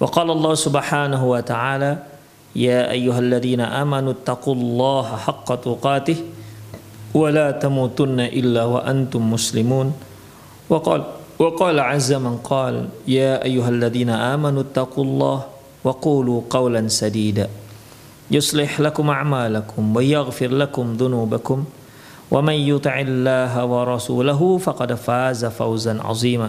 وقال الله سبحانه وتعالى يا أيها الذين آمنوا اتقوا الله حق تقاته ولا تموتن إلا وأنتم مسلمون. وقال وقال عز من قال يا أيها الذين آمنوا اتقوا الله وقولوا قولا سديدا. يصلح لكم أعمالكم ويغفر لكم ذنوبكم. ومن يطع الله ورسوله فقد فاز فوزا عظيما.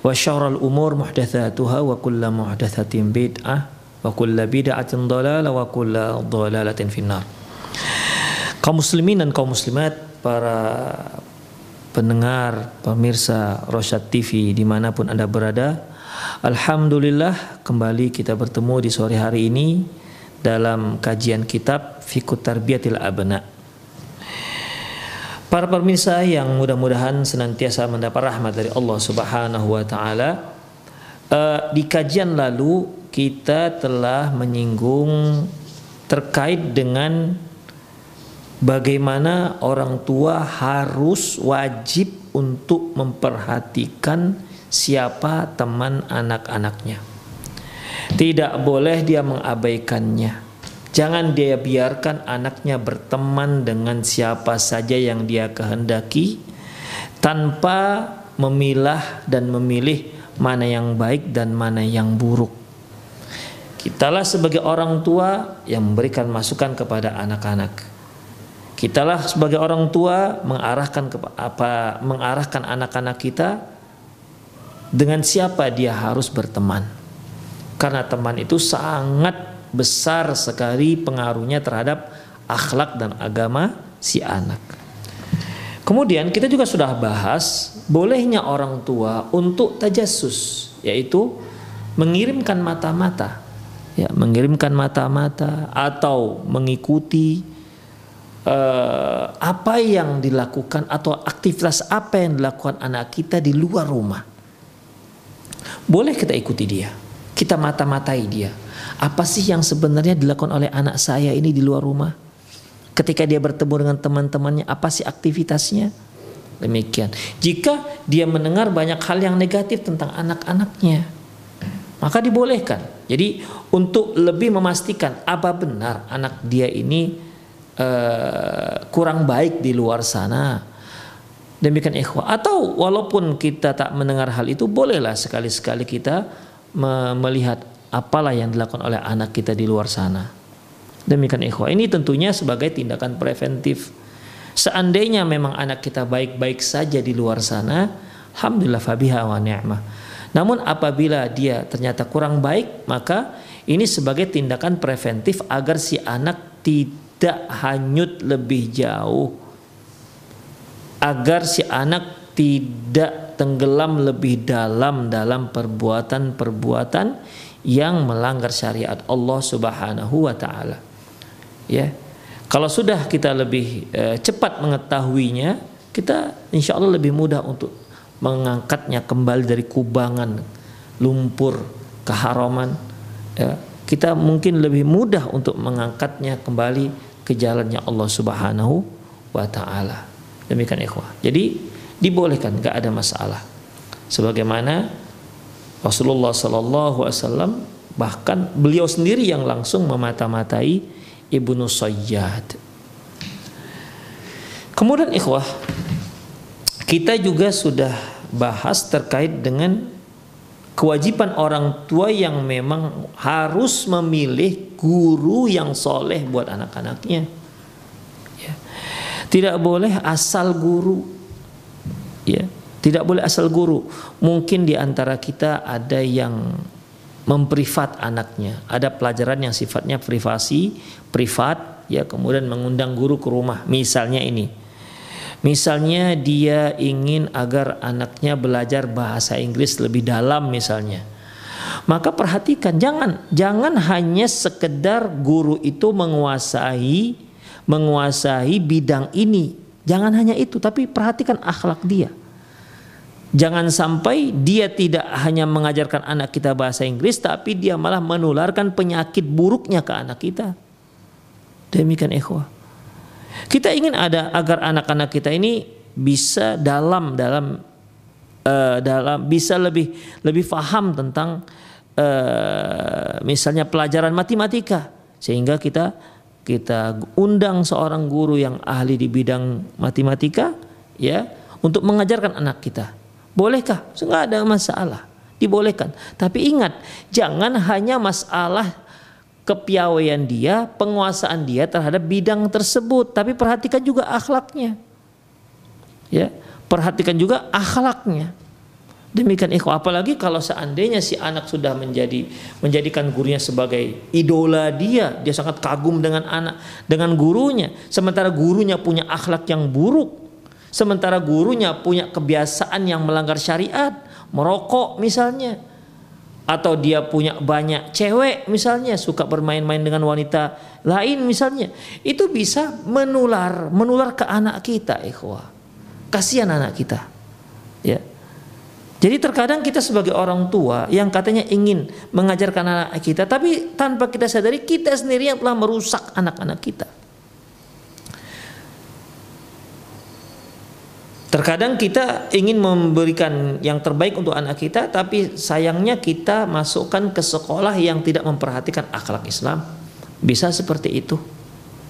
wa syarrul umur muhdatsatuha wa kullu muhdatsatin bid'ah wa kullu bid'atin dhalalah wa kullu dhalalatin finnar. Kaum muslimin dan kaum muslimat, para pendengar, pemirsa Rosyad TV di mana pun Anda berada, Alhamdulillah kembali kita bertemu di sore hari ini dalam kajian kitab Fikut Tarbiyatil Abna' Para pemirsa yang mudah-mudahan senantiasa mendapat rahmat dari Allah Subhanahu wa taala. Uh, di kajian lalu kita telah menyinggung terkait dengan bagaimana orang tua harus wajib untuk memperhatikan siapa teman anak-anaknya. Tidak boleh dia mengabaikannya. Jangan dia biarkan anaknya berteman dengan siapa saja yang dia kehendaki tanpa memilah dan memilih mana yang baik dan mana yang buruk. Kitalah sebagai orang tua yang memberikan masukan kepada anak-anak. Kitalah sebagai orang tua mengarahkan ke apa mengarahkan anak-anak kita dengan siapa dia harus berteman. Karena teman itu sangat besar sekali pengaruhnya terhadap akhlak dan agama si anak. Kemudian kita juga sudah bahas bolehnya orang tua untuk tajasus yaitu mengirimkan mata-mata ya mengirimkan mata-mata atau mengikuti uh, apa yang dilakukan atau aktivitas apa yang dilakukan anak kita di luar rumah. Boleh kita ikuti dia, kita mata-matai dia apa sih yang sebenarnya dilakukan oleh anak saya ini di luar rumah? Ketika dia bertemu dengan teman-temannya, apa sih aktivitasnya? Demikian. Jika dia mendengar banyak hal yang negatif tentang anak-anaknya, maka dibolehkan. Jadi untuk lebih memastikan apa benar anak dia ini uh, kurang baik di luar sana, demikian ikhwah. Atau walaupun kita tak mendengar hal itu, bolehlah sekali-sekali kita melihat apalah yang dilakukan oleh anak kita di luar sana. Demikian ikhwah. Ini tentunya sebagai tindakan preventif. Seandainya memang anak kita baik-baik saja di luar sana, alhamdulillah fabiha wa ni'mah. Namun apabila dia ternyata kurang baik, maka ini sebagai tindakan preventif agar si anak tidak hanyut lebih jauh. Agar si anak tidak tenggelam lebih dalam dalam perbuatan-perbuatan yang melanggar syariat Allah Subhanahu wa taala. Ya. Kalau sudah kita lebih e, cepat mengetahuinya, kita insya Allah lebih mudah untuk mengangkatnya kembali dari kubangan lumpur keharaman. Ya. Kita mungkin lebih mudah untuk mengangkatnya kembali ke jalannya Allah Subhanahu wa taala. Demikian ikhwah. Jadi dibolehkan, nggak ada masalah. Sebagaimana Rasulullah Sallallahu Alaihi Wasallam bahkan beliau sendiri yang langsung memata-matai ibnu Sayyad. Kemudian ikhwah kita juga sudah bahas terkait dengan kewajiban orang tua yang memang harus memilih guru yang soleh buat anak-anaknya. Ya. Tidak boleh asal guru. Ya. Tidak boleh asal guru. Mungkin di antara kita ada yang memprivat anaknya. Ada pelajaran yang sifatnya privasi, privat, ya kemudian mengundang guru ke rumah. Misalnya ini. Misalnya dia ingin agar anaknya belajar bahasa Inggris lebih dalam misalnya. Maka perhatikan jangan jangan hanya sekedar guru itu menguasai menguasai bidang ini. Jangan hanya itu tapi perhatikan akhlak dia. Jangan sampai dia tidak hanya mengajarkan anak kita bahasa Inggris tapi dia malah menularkan penyakit buruknya ke anak kita. Demikian ikhwah. Kita ingin ada agar anak-anak kita ini bisa dalam dalam uh, dalam bisa lebih lebih faham tentang uh, misalnya pelajaran matematika sehingga kita kita undang seorang guru yang ahli di bidang matematika ya untuk mengajarkan anak kita. Bolehkah? Enggak ada masalah. Dibolehkan. Tapi ingat, jangan hanya masalah kepiawaian dia, penguasaan dia terhadap bidang tersebut, tapi perhatikan juga akhlaknya. Ya, perhatikan juga akhlaknya. Demikian ikhwah apalagi kalau seandainya si anak sudah menjadi menjadikan gurunya sebagai idola dia, dia sangat kagum dengan anak dengan gurunya, sementara gurunya punya akhlak yang buruk, sementara gurunya punya kebiasaan yang melanggar syariat, merokok misalnya, atau dia punya banyak cewek misalnya. Suka bermain-main dengan wanita lain misalnya. Itu bisa menular menular ke anak kita ikhwah. Kasihan anak kita. Ya. Jadi terkadang kita sebagai orang tua yang katanya ingin mengajarkan anak kita tapi tanpa kita sadari kita sendiri yang telah merusak anak-anak kita Terkadang kita ingin memberikan yang terbaik untuk anak kita, tapi sayangnya kita masukkan ke sekolah yang tidak memperhatikan akhlak Islam. Bisa seperti itu.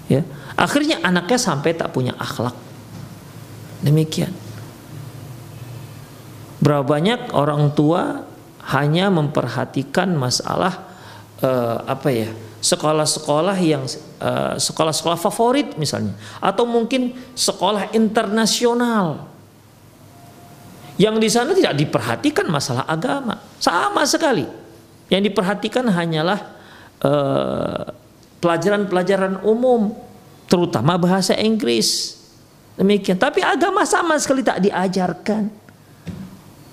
Ya. Akhirnya anaknya sampai tak punya akhlak. Demikian. Berapa banyak orang tua hanya memperhatikan masalah uh, apa ya? sekolah-sekolah yang eh, sekolah-sekolah favorit misalnya atau mungkin sekolah internasional yang di sana tidak diperhatikan masalah agama sama sekali. Yang diperhatikan hanyalah eh, pelajaran-pelajaran umum, terutama bahasa Inggris. Demikian. Tapi agama sama sekali tak diajarkan.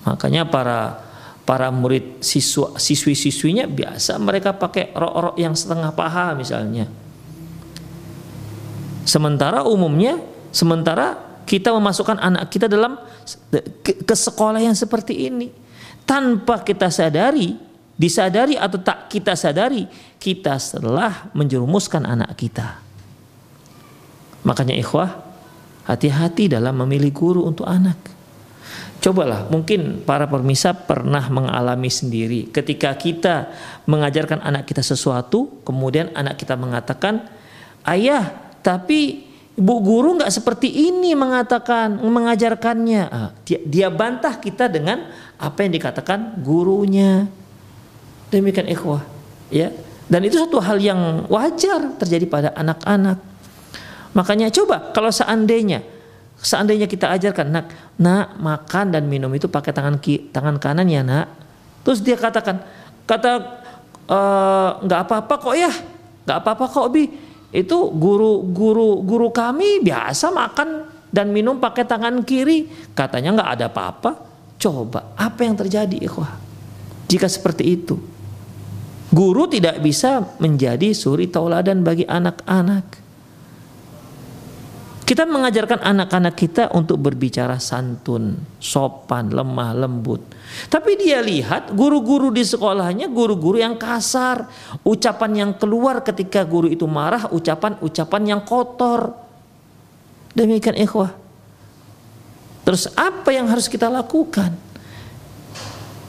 Makanya para para murid siswa siswi-siswinya biasa mereka pakai rok-rok yang setengah paha misalnya. Sementara umumnya sementara kita memasukkan anak kita dalam ke, sekolah yang seperti ini. Tanpa kita sadari disadari atau tak kita sadari kita setelah menjerumuskan anak kita. Makanya ikhwah hati-hati dalam memilih guru untuk anak. Cobalah mungkin para permisa pernah mengalami sendiri. Ketika kita mengajarkan anak kita sesuatu kemudian anak kita mengatakan ayah tapi Bu guru nggak seperti ini mengatakan mengajarkannya. Ah, dia, dia bantah kita dengan apa yang dikatakan gurunya. Demikian ikhwah, ya. Dan itu satu hal yang wajar terjadi pada anak-anak. Makanya coba kalau seandainya seandainya kita ajarkan nak, nak makan dan minum itu pakai tangan ki, tangan kanan ya nak. Terus dia katakan kata eh, nggak uh, apa-apa kok ya, nggak apa-apa kok bi itu guru guru guru kami biasa makan dan minum pakai tangan kiri. Katanya nggak ada apa-apa. Coba apa yang terjadi ikhwah? Jika seperti itu guru tidak bisa menjadi suri tauladan bagi anak-anak kita mengajarkan anak-anak kita untuk berbicara santun, sopan, lemah, lembut. Tapi dia lihat guru-guru di sekolahnya guru-guru yang kasar. Ucapan yang keluar ketika guru itu marah, ucapan-ucapan yang kotor. Demikian ikhwah. Terus apa yang harus kita lakukan?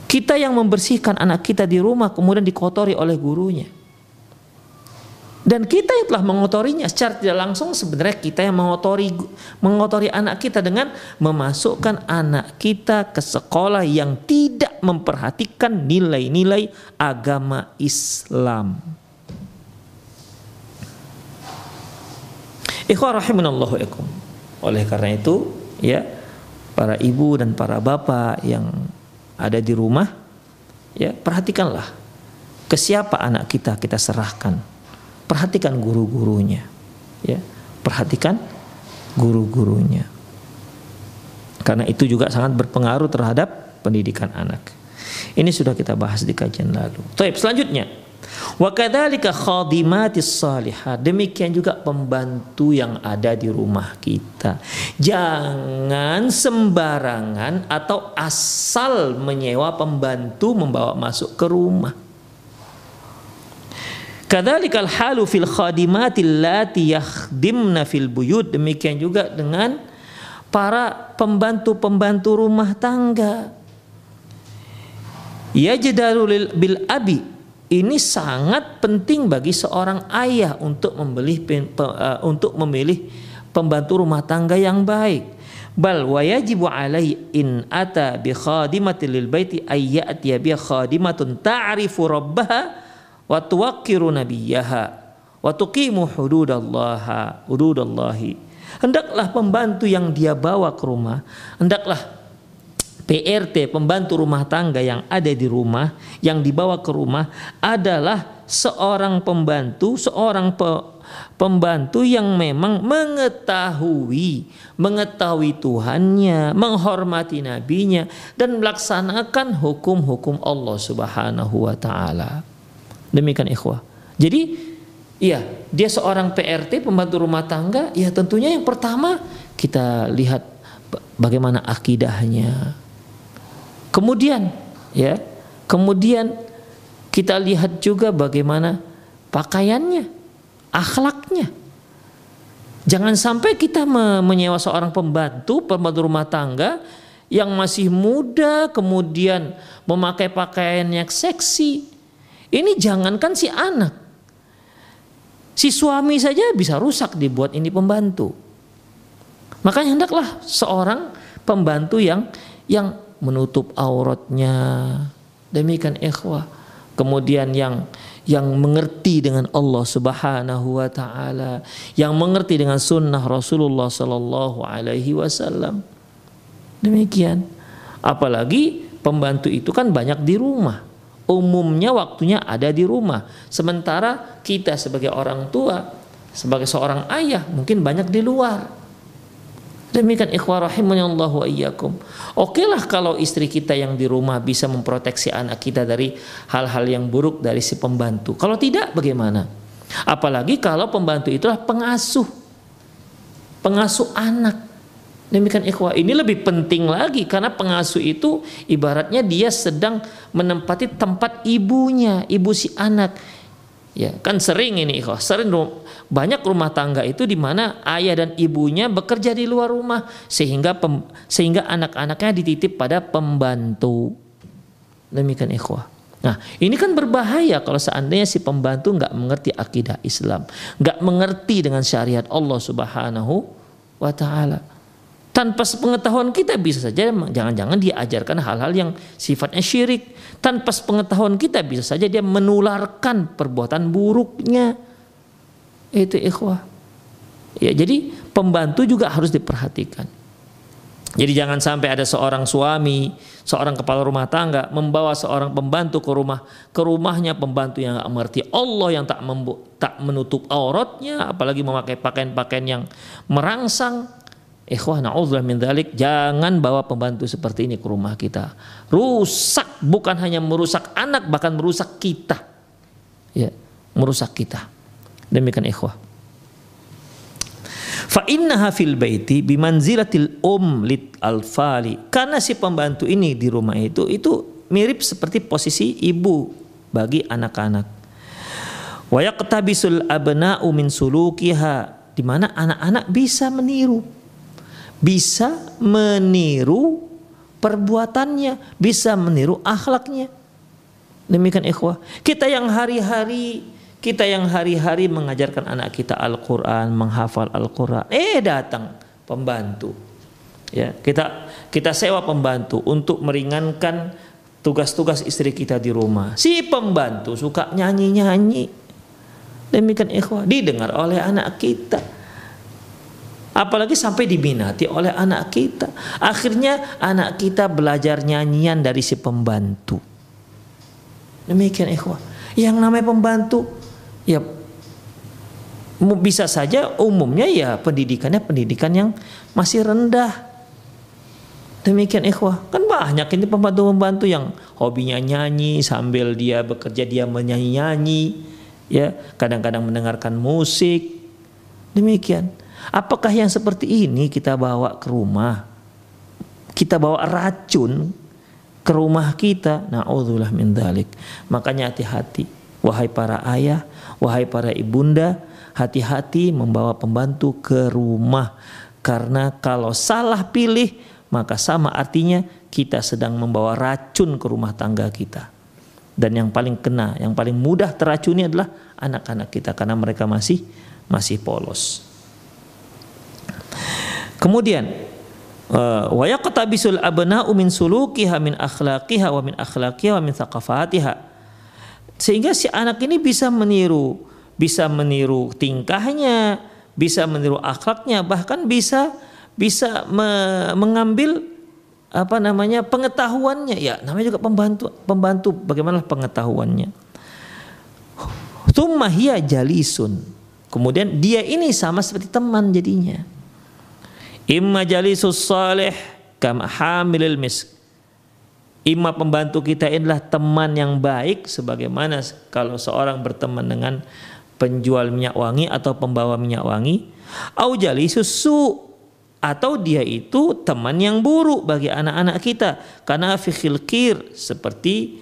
Kita yang membersihkan anak kita di rumah kemudian dikotori oleh gurunya. Dan kita yang telah mengotorinya secara tidak langsung sebenarnya kita yang mengotori mengotori anak kita dengan memasukkan anak kita ke sekolah yang tidak memperhatikan nilai-nilai agama Islam. Oleh karena itu, ya, para ibu dan para bapak yang ada di rumah, ya, perhatikanlah ke siapa anak kita kita serahkan perhatikan guru-gurunya ya. Perhatikan guru-gurunya. Karena itu juga sangat berpengaruh terhadap pendidikan anak. Ini sudah kita bahas di kajian lalu. Taib selanjutnya. Wa khadimatis salihah demikian juga pembantu yang ada di rumah kita. Jangan sembarangan atau asal menyewa pembantu membawa masuk ke rumah Kadzalikal halu fil khadimatil lati yakhdimna fil buyut. Demikian juga dengan para pembantu-pembantu rumah tangga. Ya jadarul bil abi ini sangat penting bagi seorang ayah untuk membeli uh, untuk memilih pembantu rumah tangga yang baik. Bal wa yajibu alaihi in ata bi khadimatil lil baiti ay ya'tiya bi khadimatun ta'rifu rabbaha wa tuwaqqiru nabiyaha. Wa tuqimu hududallaha hududallahi. Hendaklah pembantu yang dia bawa ke rumah hendaklah PRT pembantu rumah tangga yang ada di rumah yang dibawa ke rumah adalah seorang pembantu seorang pe, pembantu yang memang mengetahui mengetahui Tuhannya menghormati nabinya dan melaksanakan hukum-hukum Allah Subhanahu wa taala Demikian ikhwah. Jadi iya, dia seorang PRT pembantu rumah tangga, ya tentunya yang pertama kita lihat bagaimana akidahnya. Kemudian ya, kemudian kita lihat juga bagaimana pakaiannya, akhlaknya. Jangan sampai kita menyewa seorang pembantu, pembantu rumah tangga yang masih muda kemudian memakai pakaian yang seksi, ini jangankan si anak. Si suami saja bisa rusak dibuat ini pembantu. Makanya hendaklah seorang pembantu yang yang menutup auratnya. Demikian ikhwah. Kemudian yang yang mengerti dengan Allah Subhanahu wa taala, yang mengerti dengan sunnah Rasulullah sallallahu alaihi wasallam. Demikian. Apalagi pembantu itu kan banyak di rumah umumnya waktunya ada di rumah. Sementara kita sebagai orang tua, sebagai seorang ayah mungkin banyak di luar. Demikian ikhwah Allah wa iyyakum. Oke lah kalau istri kita yang di rumah bisa memproteksi anak kita dari hal-hal yang buruk dari si pembantu. Kalau tidak bagaimana? Apalagi kalau pembantu itulah pengasuh. Pengasuh anak. Demikian ikhwah, ini lebih penting lagi karena pengasuh itu ibaratnya dia sedang menempati tempat ibunya, ibu si anak. Ya, kan sering ini ikhwah, sering banyak rumah tangga itu di mana ayah dan ibunya bekerja di luar rumah sehingga pem, sehingga anak-anaknya dititip pada pembantu. Demikian ikhwah. Nah, ini kan berbahaya kalau seandainya si pembantu nggak mengerti akidah Islam, nggak mengerti dengan syariat Allah Subhanahu wa taala tanpa sepengetahuan kita bisa saja jangan-jangan dia ajarkan hal-hal yang sifatnya syirik. Tanpa sepengetahuan kita bisa saja dia menularkan perbuatan buruknya. Itu ikhwah. Ya, jadi pembantu juga harus diperhatikan. Jadi jangan sampai ada seorang suami, seorang kepala rumah tangga membawa seorang pembantu ke rumah, ke rumahnya pembantu yang tak mengerti Allah yang tak tak menutup auratnya, apalagi memakai pakaian-pakaian yang merangsang, Ikhwah na'udzubillah min dzalik, jangan bawa pembantu seperti ini ke rumah kita. Rusak bukan hanya merusak anak bahkan merusak kita. Ya, merusak kita. Demikian ikhwah. Fa innaha fil baiti bimanzilatil um lit alfali. Karena si pembantu ini di rumah itu itu mirip seperti posisi ibu bagi anak-anak. Wa yaqtabisul abna'u min sulukiha di mana anak-anak bisa meniru bisa meniru perbuatannya, bisa meniru akhlaknya. Demikian ikhwah. Kita yang hari-hari Kita yang hari-hari mengajarkan anak kita Al-Qur'an, menghafal Al-Qur'an, eh datang pembantu. Ya, kita kita sewa pembantu untuk meringankan tugas-tugas istri kita di rumah. Si pembantu suka nyanyi-nyanyi. Demikian ikhwah didengar oleh anak kita. Apalagi sampai diminati oleh anak kita. Akhirnya anak kita belajar nyanyian dari si pembantu. Demikian ikhwah. Yang namanya pembantu ya bisa saja umumnya ya pendidikannya pendidikan yang masih rendah. Demikian ikhwah. Kan banyak ini pembantu-pembantu yang hobinya nyanyi sambil dia bekerja dia menyanyi-nyanyi ya, kadang-kadang mendengarkan musik. Demikian. Apakah yang seperti ini kita bawa ke rumah? Kita bawa racun ke rumah kita. Nauzubillah min dzalik. Makanya hati-hati wahai para ayah Wahai para ibunda, hati-hati membawa pembantu ke rumah karena kalau salah pilih maka sama artinya kita sedang membawa racun ke rumah tangga kita. Dan yang paling kena, yang paling mudah teracuni adalah anak-anak kita karena mereka masih masih polos. Kemudian eh, wa yaqtabisul abna'u min sulukiha min akhlaqiha wa min akhlaqiha wa min thaqafatiha. Sehingga si anak ini bisa meniru, bisa meniru tingkahnya, bisa meniru akhlaknya, bahkan bisa bisa me mengambil apa namanya pengetahuannya. Ya namanya juga pembantu pembantu. Bagaimana pengetahuannya? Tumahia jalisun. Kemudian dia ini sama seperti teman jadinya imma jalisus salih kama hamilil misk. Ima pembantu kita adalah teman yang baik sebagaimana kalau seorang berteman dengan penjual minyak wangi atau pembawa minyak wangi au susu atau dia itu teman yang buruk bagi anak-anak kita. Karena fikhil kir seperti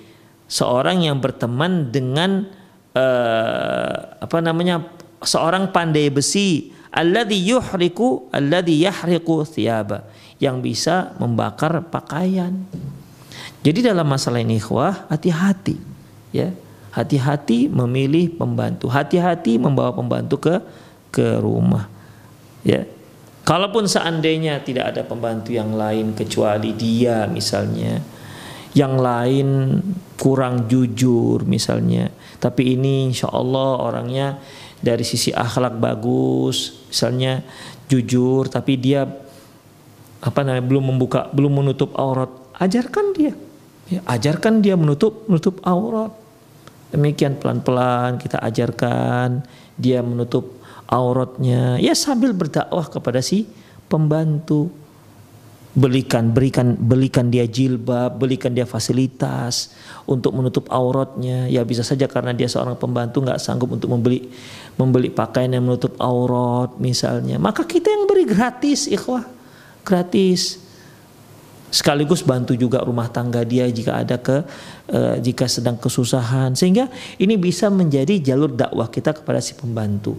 seorang yang berteman dengan uh, apa namanya seorang pandai besi alladhi yuhriku alladhi yahriku thiyaba yang bisa membakar pakaian jadi dalam masalah ini ikhwah hati-hati ya. Hati-hati memilih pembantu, hati-hati membawa pembantu ke ke rumah. Ya. Kalaupun seandainya tidak ada pembantu yang lain kecuali dia misalnya, yang lain kurang jujur misalnya, tapi ini insya Allah orangnya dari sisi akhlak bagus, misalnya jujur, tapi dia apa namanya belum membuka, belum menutup aurat, ajarkan dia Ya, ajarkan dia menutup menutup aurat. Demikian pelan-pelan kita ajarkan dia menutup auratnya. Ya sambil berdakwah kepada si pembantu. Belikan, berikan, belikan dia jilbab, belikan dia fasilitas untuk menutup auratnya. Ya bisa saja karena dia seorang pembantu nggak sanggup untuk membeli membeli pakaian yang menutup aurat misalnya. Maka kita yang beri gratis, ikhwah, gratis sekaligus bantu juga rumah tangga dia jika ada ke uh, jika sedang kesusahan sehingga ini bisa menjadi jalur dakwah kita kepada si pembantu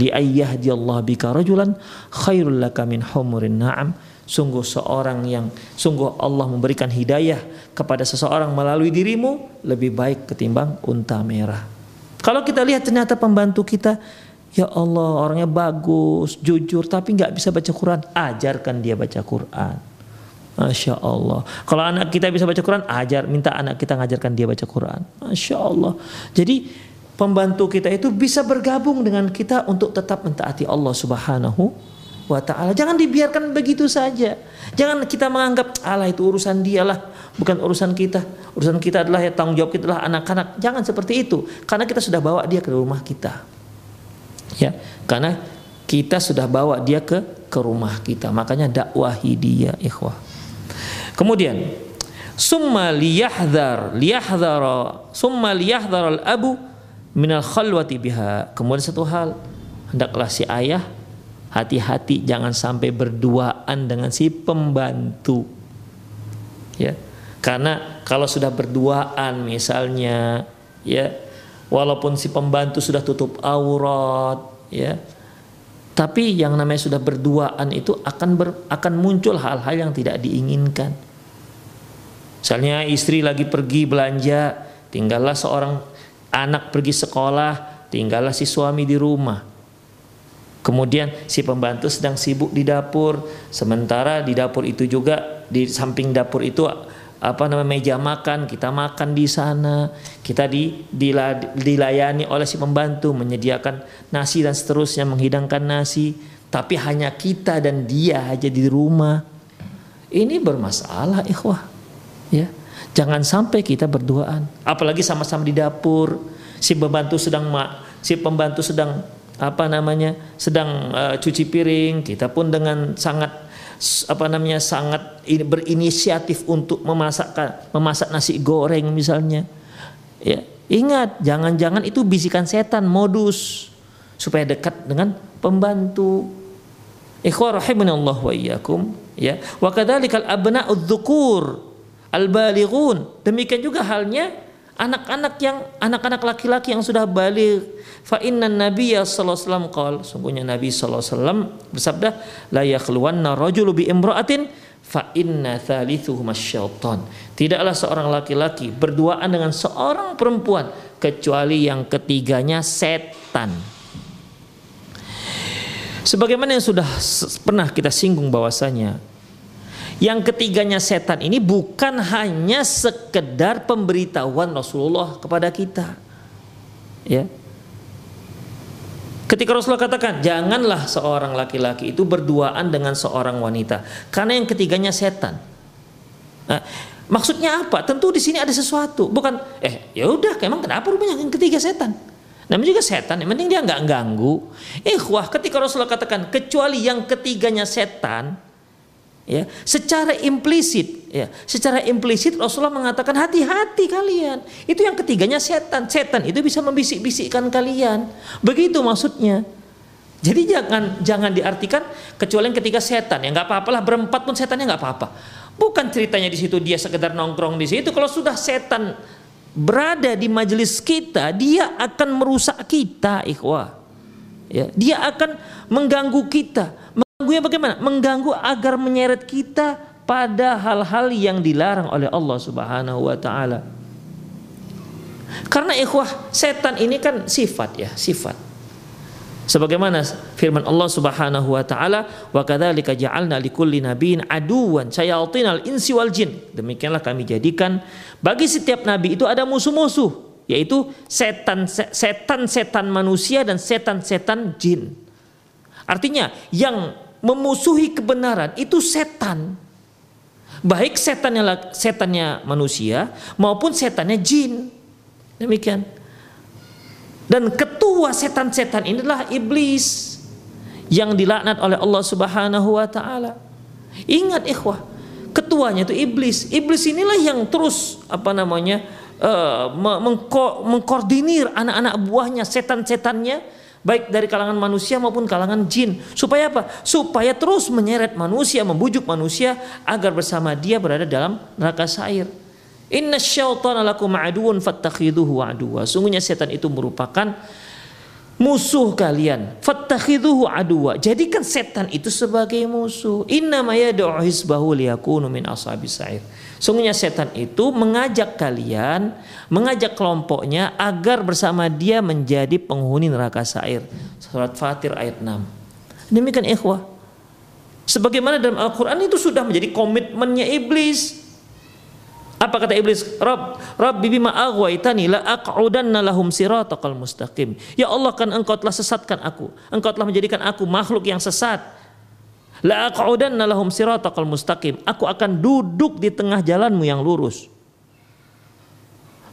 li Allah bika rajulan khairul laka min humurin na'am sungguh seorang yang sungguh Allah memberikan hidayah kepada seseorang melalui dirimu lebih baik ketimbang unta merah kalau kita lihat ternyata pembantu kita Ya Allah orangnya bagus, jujur tapi nggak bisa baca Quran, ajarkan dia baca Quran. Masya Allah. Kalau anak kita bisa baca Quran, ajar, minta anak kita ngajarkan dia baca Quran. Masya Allah. Jadi pembantu kita itu bisa bergabung dengan kita untuk tetap mentaati Allah Subhanahu wa taala. Jangan dibiarkan begitu saja. Jangan kita menganggap Allah itu urusan dia lah, bukan urusan kita. Urusan kita adalah ya tanggung jawab kita adalah anak-anak. Jangan seperti itu, karena kita sudah bawa dia ke rumah kita. Ya, karena kita sudah bawa dia ke ke rumah kita. Makanya dakwahi dia, ikhwah. Kemudian summa liyahdhar liyahdhara summa liyahdhar al-abu minal khalwati biha. Kemudian satu hal, hendaklah si ayah hati-hati jangan sampai berduaan dengan si pembantu. Ya. Karena kalau sudah berduaan misalnya ya walaupun si pembantu sudah tutup aurat ya tapi yang namanya sudah berduaan itu akan ber, akan muncul hal-hal yang tidak diinginkan Misalnya istri lagi pergi belanja, tinggallah seorang anak pergi sekolah, tinggallah si suami di rumah. Kemudian si pembantu sedang sibuk di dapur, sementara di dapur itu juga di samping dapur itu apa namanya meja makan, kita makan di sana, kita di, dilayani oleh si pembantu. Menyediakan nasi dan seterusnya menghidangkan nasi, tapi hanya kita dan dia aja di rumah. Ini bermasalah ikhwah. Ya. Jangan sampai kita berduaan, apalagi sama-sama di dapur, si pembantu sedang si pembantu sedang apa namanya sedang uh, cuci piring, kita pun dengan sangat apa namanya sangat berinisiatif untuk memasak memasak nasi goreng misalnya. Ya, ingat jangan-jangan itu bisikan setan modus supaya dekat dengan pembantu. Ikhwah Allah wa iyyakum ya. Wa kadzalikal abna'udz dzukur al-balighun. Demikian juga halnya anak-anak yang anak-anak laki-laki yang sudah balik. Fa inna nabiyya sallallahu alaihi wasallam qol sungguhnya nabi sallallahu alaihi wasallam bersabda la yakhluwanna rajulu bi imra'atin fa inna thalithuhum syaitan. Tidaklah seorang laki-laki berduaan dengan seorang perempuan kecuali yang ketiganya setan. Sebagaimana yang sudah pernah kita singgung bahwasanya yang ketiganya setan ini bukan hanya sekedar pemberitahuan Rasulullah kepada kita. Ya. Ketika Rasulullah katakan, janganlah seorang laki-laki itu berduaan dengan seorang wanita, karena yang ketiganya setan. Nah, maksudnya apa? Tentu di sini ada sesuatu, bukan eh ya udah, emang kenapa rupanya yang ketiga setan? Namanya juga setan, yang penting dia nggak ganggu. Eh, wah, ketika Rasulullah katakan kecuali yang ketiganya setan, ya secara implisit ya secara implisit Rasulullah mengatakan hati-hati kalian. Itu yang ketiganya setan. Setan itu bisa membisik-bisikkan kalian. Begitu maksudnya. Jadi jangan jangan diartikan kecuali yang ketiga setan. Ya nggak apa-apalah berempat pun setannya nggak apa-apa. Bukan ceritanya di situ dia sekedar nongkrong di situ. Kalau sudah setan berada di majelis kita dia akan merusak kita ikhwah. Ya dia akan mengganggu kita Mengganggunya bagaimana? Mengganggu agar menyeret kita pada hal-hal yang dilarang oleh Allah Subhanahu wa taala. Karena ikhwah, setan ini kan sifat ya, sifat. Sebagaimana firman Allah Subhanahu wa taala, "Wa kadzalika ja'alna likulli nabiyyin aduwan syayatinal insi wal jin." Demikianlah kami jadikan bagi setiap nabi itu ada musuh-musuh, yaitu setan setan-setan manusia dan setan-setan jin. Artinya yang memusuhi kebenaran itu setan. Baik setannya setannya manusia maupun setannya jin. Demikian. Dan ketua setan-setan inilah iblis yang dilaknat oleh Allah Subhanahu wa taala. Ingat ikhwah, ketuanya itu iblis. Iblis inilah yang terus apa namanya? Uh, mengko mengkoordinir anak-anak buahnya, setan-setannya baik dari kalangan manusia maupun kalangan jin. Supaya apa? Supaya terus menyeret manusia, membujuk manusia agar bersama dia berada dalam neraka sair. Inna syaitana lakum aduun fattakhiduhu aduwa. Sungguhnya setan itu merupakan musuh kalian. Fattakhiduhu aduwa. Jadikan setan itu sebagai musuh. Inna ma yad'u hisbahu liyakunu min ashabis sa'ir. Sungguhnya setan itu mengajak kalian, mengajak kelompoknya agar bersama dia menjadi penghuni neraka sair. Surat Fatir ayat 6. Demikian ikhwah. Sebagaimana dalam Al-Quran itu sudah menjadi komitmennya iblis. Apa kata iblis? Rabb, Rabbi bima aghwaytani la aq'udanna lahum siratakal mustaqim. Ya Allah kan engkau telah sesatkan aku. Engkau telah menjadikan aku makhluk yang sesat La aq'udanna lahum siratakal mustaqim. Aku akan duduk di tengah jalanmu yang lurus.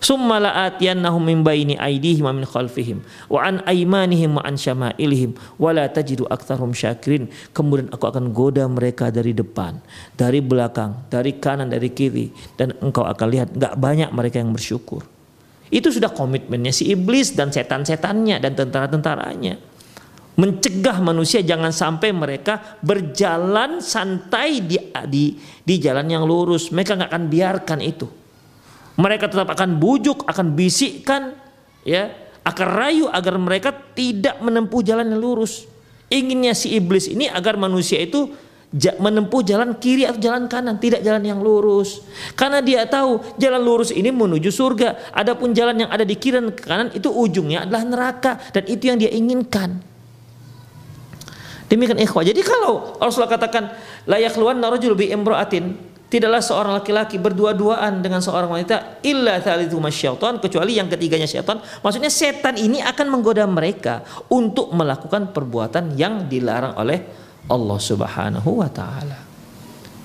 Summa la'atiyannahum min baini aydihim min khalfihim wa an aymanihim wa an syama'ilihim wa la tajidu syakirin. Kemudian aku akan goda mereka dari depan, dari belakang, dari kanan, dari kiri dan engkau akan lihat enggak banyak mereka yang bersyukur. Itu sudah komitmennya si iblis dan setan-setannya dan tentara-tentaranya mencegah manusia jangan sampai mereka berjalan santai di di, di jalan yang lurus. Mereka nggak akan biarkan itu. Mereka tetap akan bujuk, akan bisikkan, ya, akan rayu agar mereka tidak menempuh jalan yang lurus. Inginnya si iblis ini agar manusia itu menempuh jalan kiri atau jalan kanan, tidak jalan yang lurus. Karena dia tahu jalan lurus ini menuju surga. Adapun jalan yang ada di kiri dan kanan itu ujungnya adalah neraka dan itu yang dia inginkan. Demikian ikhwah. Jadi kalau Rasulullah katakan layak luan narajul bi imra'atin tidaklah seorang laki-laki berdua-duaan dengan seorang wanita illa thalithu masyaitan kecuali yang ketiganya syaitan. Maksudnya setan ini akan menggoda mereka untuk melakukan perbuatan yang dilarang oleh Allah Subhanahu wa taala.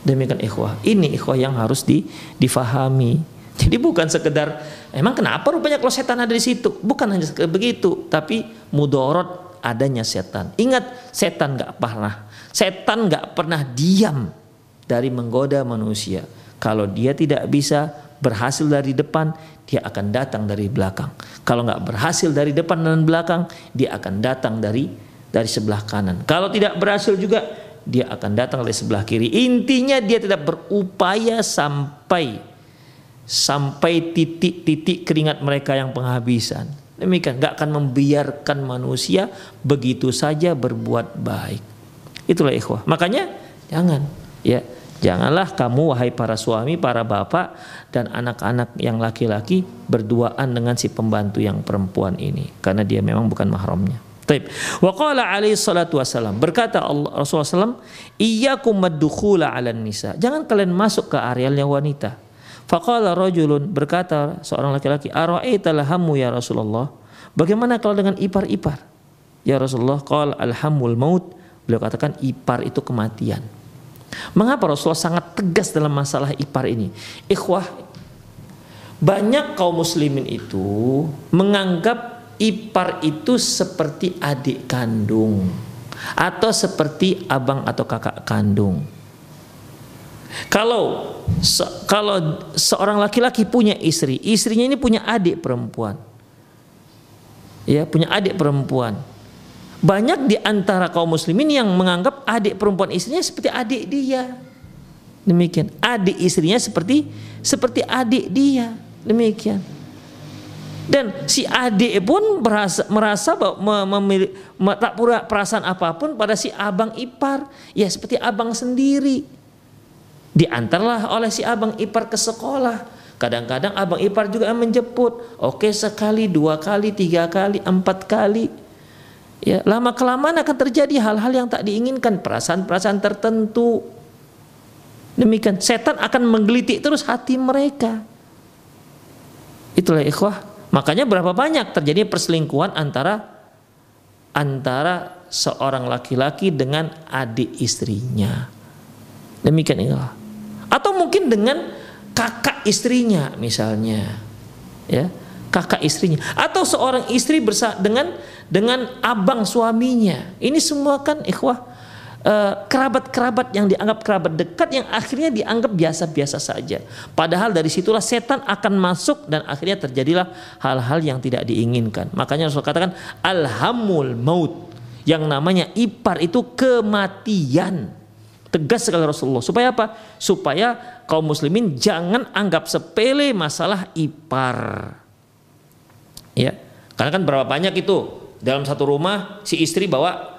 Demikian ikhwah. Ini ikhwah yang harus di, difahami. Jadi bukan sekedar emang kenapa rupanya kalau setan ada di situ? Bukan hanya begitu, tapi mudorot adanya setan. Ingat setan nggak pernah setan nggak pernah diam dari menggoda manusia. Kalau dia tidak bisa berhasil dari depan, dia akan datang dari belakang. Kalau nggak berhasil dari depan dan belakang, dia akan datang dari dari sebelah kanan. Kalau tidak berhasil juga dia akan datang dari sebelah kiri. Intinya dia tidak berupaya sampai sampai titik-titik keringat mereka yang penghabisan. Demikian, nggak akan membiarkan manusia begitu saja berbuat baik. Itulah ikhwah. Makanya jangan ya Janganlah kamu wahai para suami, para bapak dan anak-anak yang laki-laki berduaan dengan si pembantu yang perempuan ini karena dia memang bukan mahramnya. Taib. Wa qala alaihi salatu wasalam. Berkata Allah Rasulullah SAW, Iyakum maddukhula ala nisa. Jangan kalian masuk ke arealnya wanita. Faqala rajulun berkata seorang laki-laki, Ara'aita lahamu ya Rasulullah. Bagaimana kalau dengan ipar-ipar? Ya Rasulullah, qala alhamul maut. Beliau katakan ipar itu kematian. Mengapa Rasulullah sangat tegas dalam masalah ipar ini? Ikhwah, banyak kaum muslimin itu menganggap ipar itu seperti adik kandung atau seperti abang atau kakak kandung. Kalau se kalau seorang laki-laki punya istri, istrinya ini punya adik perempuan. Ya, punya adik perempuan. Banyak di antara kaum muslimin yang menganggap adik perempuan istrinya seperti adik dia. Demikian. Adik istrinya seperti seperti adik dia. Demikian. Dan si adik pun merasa, merasa bahwa memilih, tak pura perasaan apa pun pada si abang ipar. Ya seperti abang sendiri. Diantarlah oleh si abang ipar ke sekolah. Kadang-kadang abang ipar juga menjemput. Oke sekali, dua kali, tiga kali, empat kali. Ya, lama kelamaan akan terjadi hal-hal yang tak diinginkan, perasaan-perasaan tertentu. Demikian setan akan menggelitik terus hati mereka. Itulah ikhwah Makanya berapa banyak terjadi perselingkuhan antara antara seorang laki-laki dengan adik istrinya. Demikian inilah. Atau mungkin dengan kakak istrinya misalnya. Ya, kakak istrinya atau seorang istri bersa dengan dengan abang suaminya. Ini semua kan ikhwah Eh, kerabat-kerabat yang dianggap kerabat dekat yang akhirnya dianggap biasa-biasa saja. Padahal dari situlah setan akan masuk dan akhirnya terjadilah hal-hal yang tidak diinginkan. Makanya Rasul katakan alhamul maut. Yang namanya ipar itu kematian. Tegas sekali Rasulullah. Supaya apa? Supaya kaum muslimin jangan anggap sepele masalah ipar. Ya. Karena kan berapa banyak itu? Dalam satu rumah si istri bawa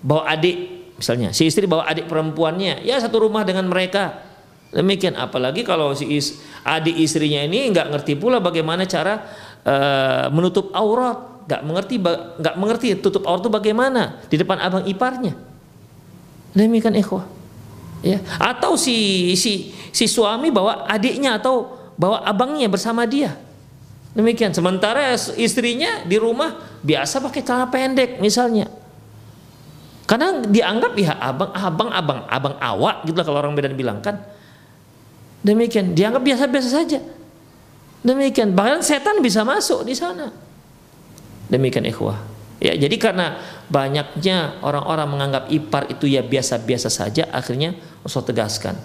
bawa adik misalnya. Si istri bawa adik perempuannya. Ya satu rumah dengan mereka. Demikian. Apalagi kalau si is, adik istrinya ini nggak ngerti pula bagaimana cara uh, menutup aurat. Nggak mengerti nggak mengerti tutup aurat itu bagaimana di depan abang iparnya. Demikian ikhwah. Ya. Atau si si si suami bawa adiknya atau bawa abangnya bersama dia demikian sementara istrinya di rumah biasa pakai celana pendek misalnya karena dianggap ya abang, abang, abang, abang awak gitu kalau orang Medan bilang kan. Demikian, dianggap biasa-biasa saja. Demikian, bahkan setan bisa masuk di sana. Demikian ikhwah. Ya, jadi karena banyaknya orang-orang menganggap ipar itu ya biasa-biasa saja, akhirnya Rasul tegaskan.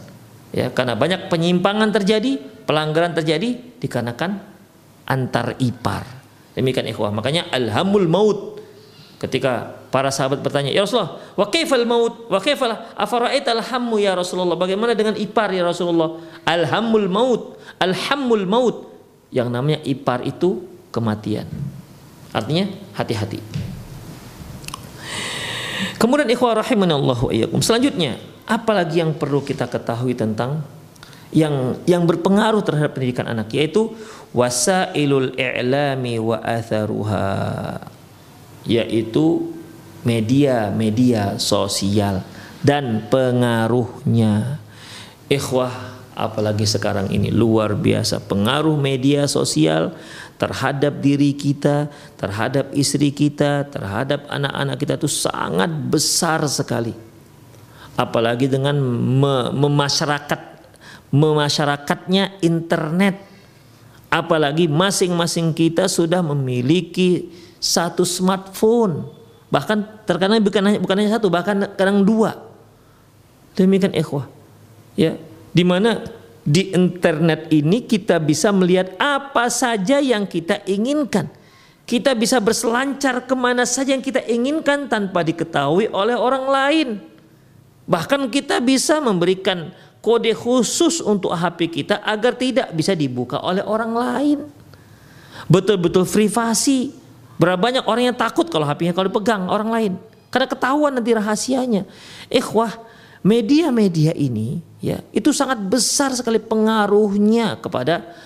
Ya, karena banyak penyimpangan terjadi, pelanggaran terjadi dikarenakan antar ipar. Demikian ikhwah. Makanya alhamul maut ketika para sahabat bertanya, "Ya Rasulullah, wa kaifal maut? Wa kaifal afara'aita alhammu ya Rasulullah? Bagaimana dengan ipar ya Rasulullah?" Alhamul maut, alhamul maut. Yang namanya ipar itu kematian. Artinya hati-hati. Kemudian ikhwah rahimanallahu iyyakum. Selanjutnya, apalagi yang perlu kita ketahui tentang yang yang berpengaruh terhadap pendidikan anak yaitu wasailul i'lami wa atharuha yaitu media-media sosial dan pengaruhnya ikhwah apalagi sekarang ini luar biasa pengaruh media sosial terhadap diri kita, terhadap istri kita, terhadap anak-anak kita itu sangat besar sekali. Apalagi dengan memasyarakat memasyarakatnya internet. Apalagi masing-masing kita sudah memiliki satu smartphone. Bahkan terkadang bukan hanya bukan hanya satu, bahkan kadang dua. Demikian ikhwah. Ya, di mana di internet ini kita bisa melihat apa saja yang kita inginkan. Kita bisa berselancar ke mana saja yang kita inginkan tanpa diketahui oleh orang lain. Bahkan kita bisa memberikan kode khusus untuk HP kita agar tidak bisa dibuka oleh orang lain. Betul-betul privasi. Berapa banyak orang yang takut kalau HP-nya kalau dipegang orang lain. Karena ketahuan nanti rahasianya. Ikhwah, media-media ini ya itu sangat besar sekali pengaruhnya kepada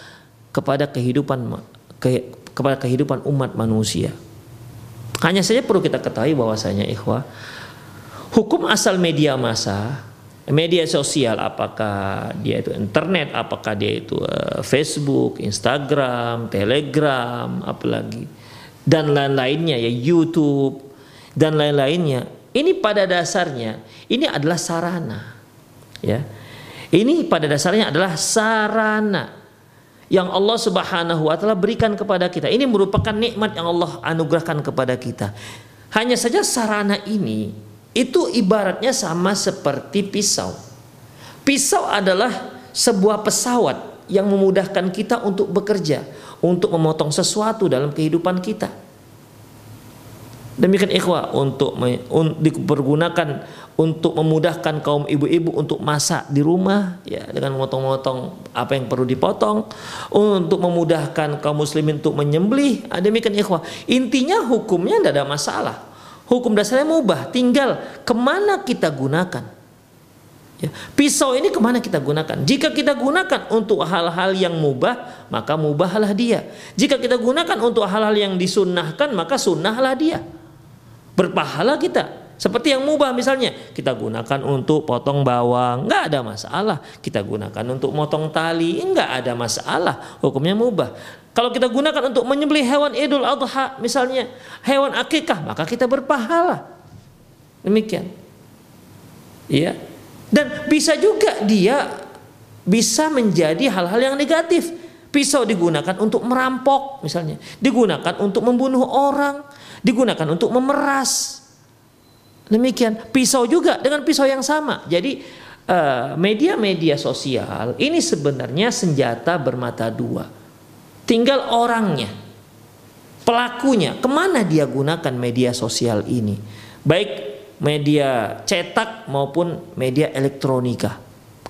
kepada kehidupan ke, kepada kehidupan umat manusia. Hanya saja perlu kita ketahui bahwasanya ikhwah hukum asal media massa media sosial apakah dia itu internet apakah dia itu uh, Facebook, Instagram, Telegram apalagi dan lain-lainnya ya YouTube dan lain-lainnya ini pada dasarnya ini adalah sarana ya ini pada dasarnya adalah sarana yang Allah Subhanahu wa taala berikan kepada kita. Ini merupakan nikmat yang Allah anugerahkan kepada kita. Hanya saja sarana ini itu ibaratnya sama seperti pisau. Pisau adalah sebuah pesawat yang memudahkan kita untuk bekerja, untuk memotong sesuatu dalam kehidupan kita. Demikian ikhwah untuk dipergunakan untuk memudahkan kaum ibu-ibu untuk masak di rumah ya dengan memotong-motong apa yang perlu dipotong untuk memudahkan kaum muslimin untuk menyembelih ah, demikian ikhwah intinya hukumnya tidak ada masalah hukum dasarnya mubah. Tinggal ke mana kita gunakan. Ya, pisau ini ke mana kita gunakan? Jika kita gunakan untuk hal-hal yang mubah maka mubahlah dia. Jika kita gunakan untuk hal-hal yang disunnahkan maka sunnahlah dia. Berpahala kita. Seperti yang mubah misalnya kita gunakan untuk potong bawang, nggak ada masalah. Kita gunakan untuk motong tali, nggak ada masalah. Hukumnya mubah. Kalau kita gunakan untuk menyembelih hewan Idul Adha misalnya hewan akikah, maka kita berpahala. Demikian. Iya. Dan bisa juga dia bisa menjadi hal-hal yang negatif. Pisau digunakan untuk merampok misalnya, digunakan untuk membunuh orang, digunakan untuk memeras, Demikian pisau juga dengan pisau yang sama. Jadi eh, media-media sosial ini sebenarnya senjata bermata dua. Tinggal orangnya, pelakunya, ke mana dia gunakan media sosial ini, baik media cetak maupun media elektronika.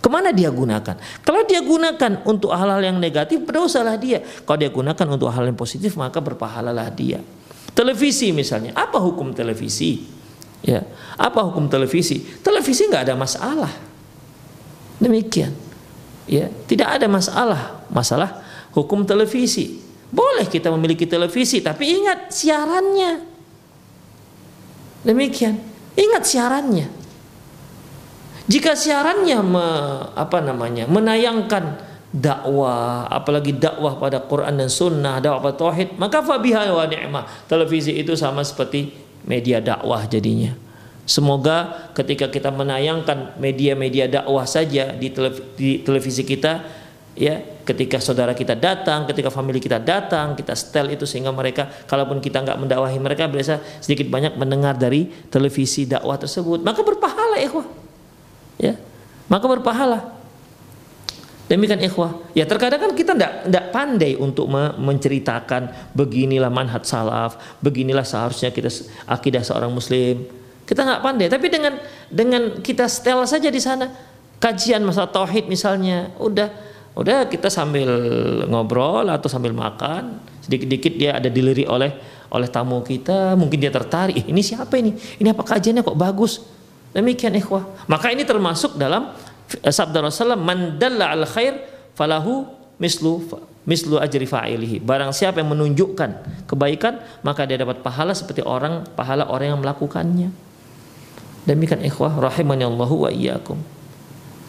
Ke mana dia gunakan? Kalau dia gunakan untuk hal-hal yang negatif, berdosalah dia. Kalau dia gunakan untuk hal yang positif, maka berpahalalah dia. Televisi misalnya, apa hukum televisi? Ya, apa hukum televisi? Televisi nggak ada masalah. Demikian. Ya, tidak ada masalah. Masalah hukum televisi. Boleh kita memiliki televisi, tapi ingat siarannya. Demikian. Ingat siarannya. Jika siarannya me, apa namanya? menayangkan dakwah, apalagi dakwah pada Quran dan Sunnah, dakwah pada Tauhid, maka fabiha wa ni'mah. Televisi itu sama seperti media dakwah jadinya. Semoga ketika kita menayangkan media-media dakwah saja di, televisi kita, ya, ketika saudara kita datang, ketika family kita datang, kita setel itu sehingga mereka, kalaupun kita nggak mendakwahi mereka, biasa sedikit banyak mendengar dari televisi dakwah tersebut, maka berpahala, ikhwah, ya, maka berpahala. Demikian ikhwah. Ya terkadang kan kita tidak pandai untuk menceritakan beginilah manhaj salaf, beginilah seharusnya kita akidah seorang muslim. Kita nggak pandai, tapi dengan dengan kita setel saja di sana kajian masa tauhid misalnya, udah udah kita sambil ngobrol atau sambil makan, sedikit-sedikit dia ada dilirik oleh oleh tamu kita, mungkin dia tertarik, ini siapa ini? Ini apa kajiannya kok bagus? Demikian ikhwah. Maka ini termasuk dalam eh, sabda Rasulullah man dalla al khair falahu mislu mislu ajri fa'ilihi. Barang siapa yang menunjukkan kebaikan, maka dia dapat pahala seperti orang pahala orang yang melakukannya. Demikian ikhwah rahimani Allahu wa iyyakum.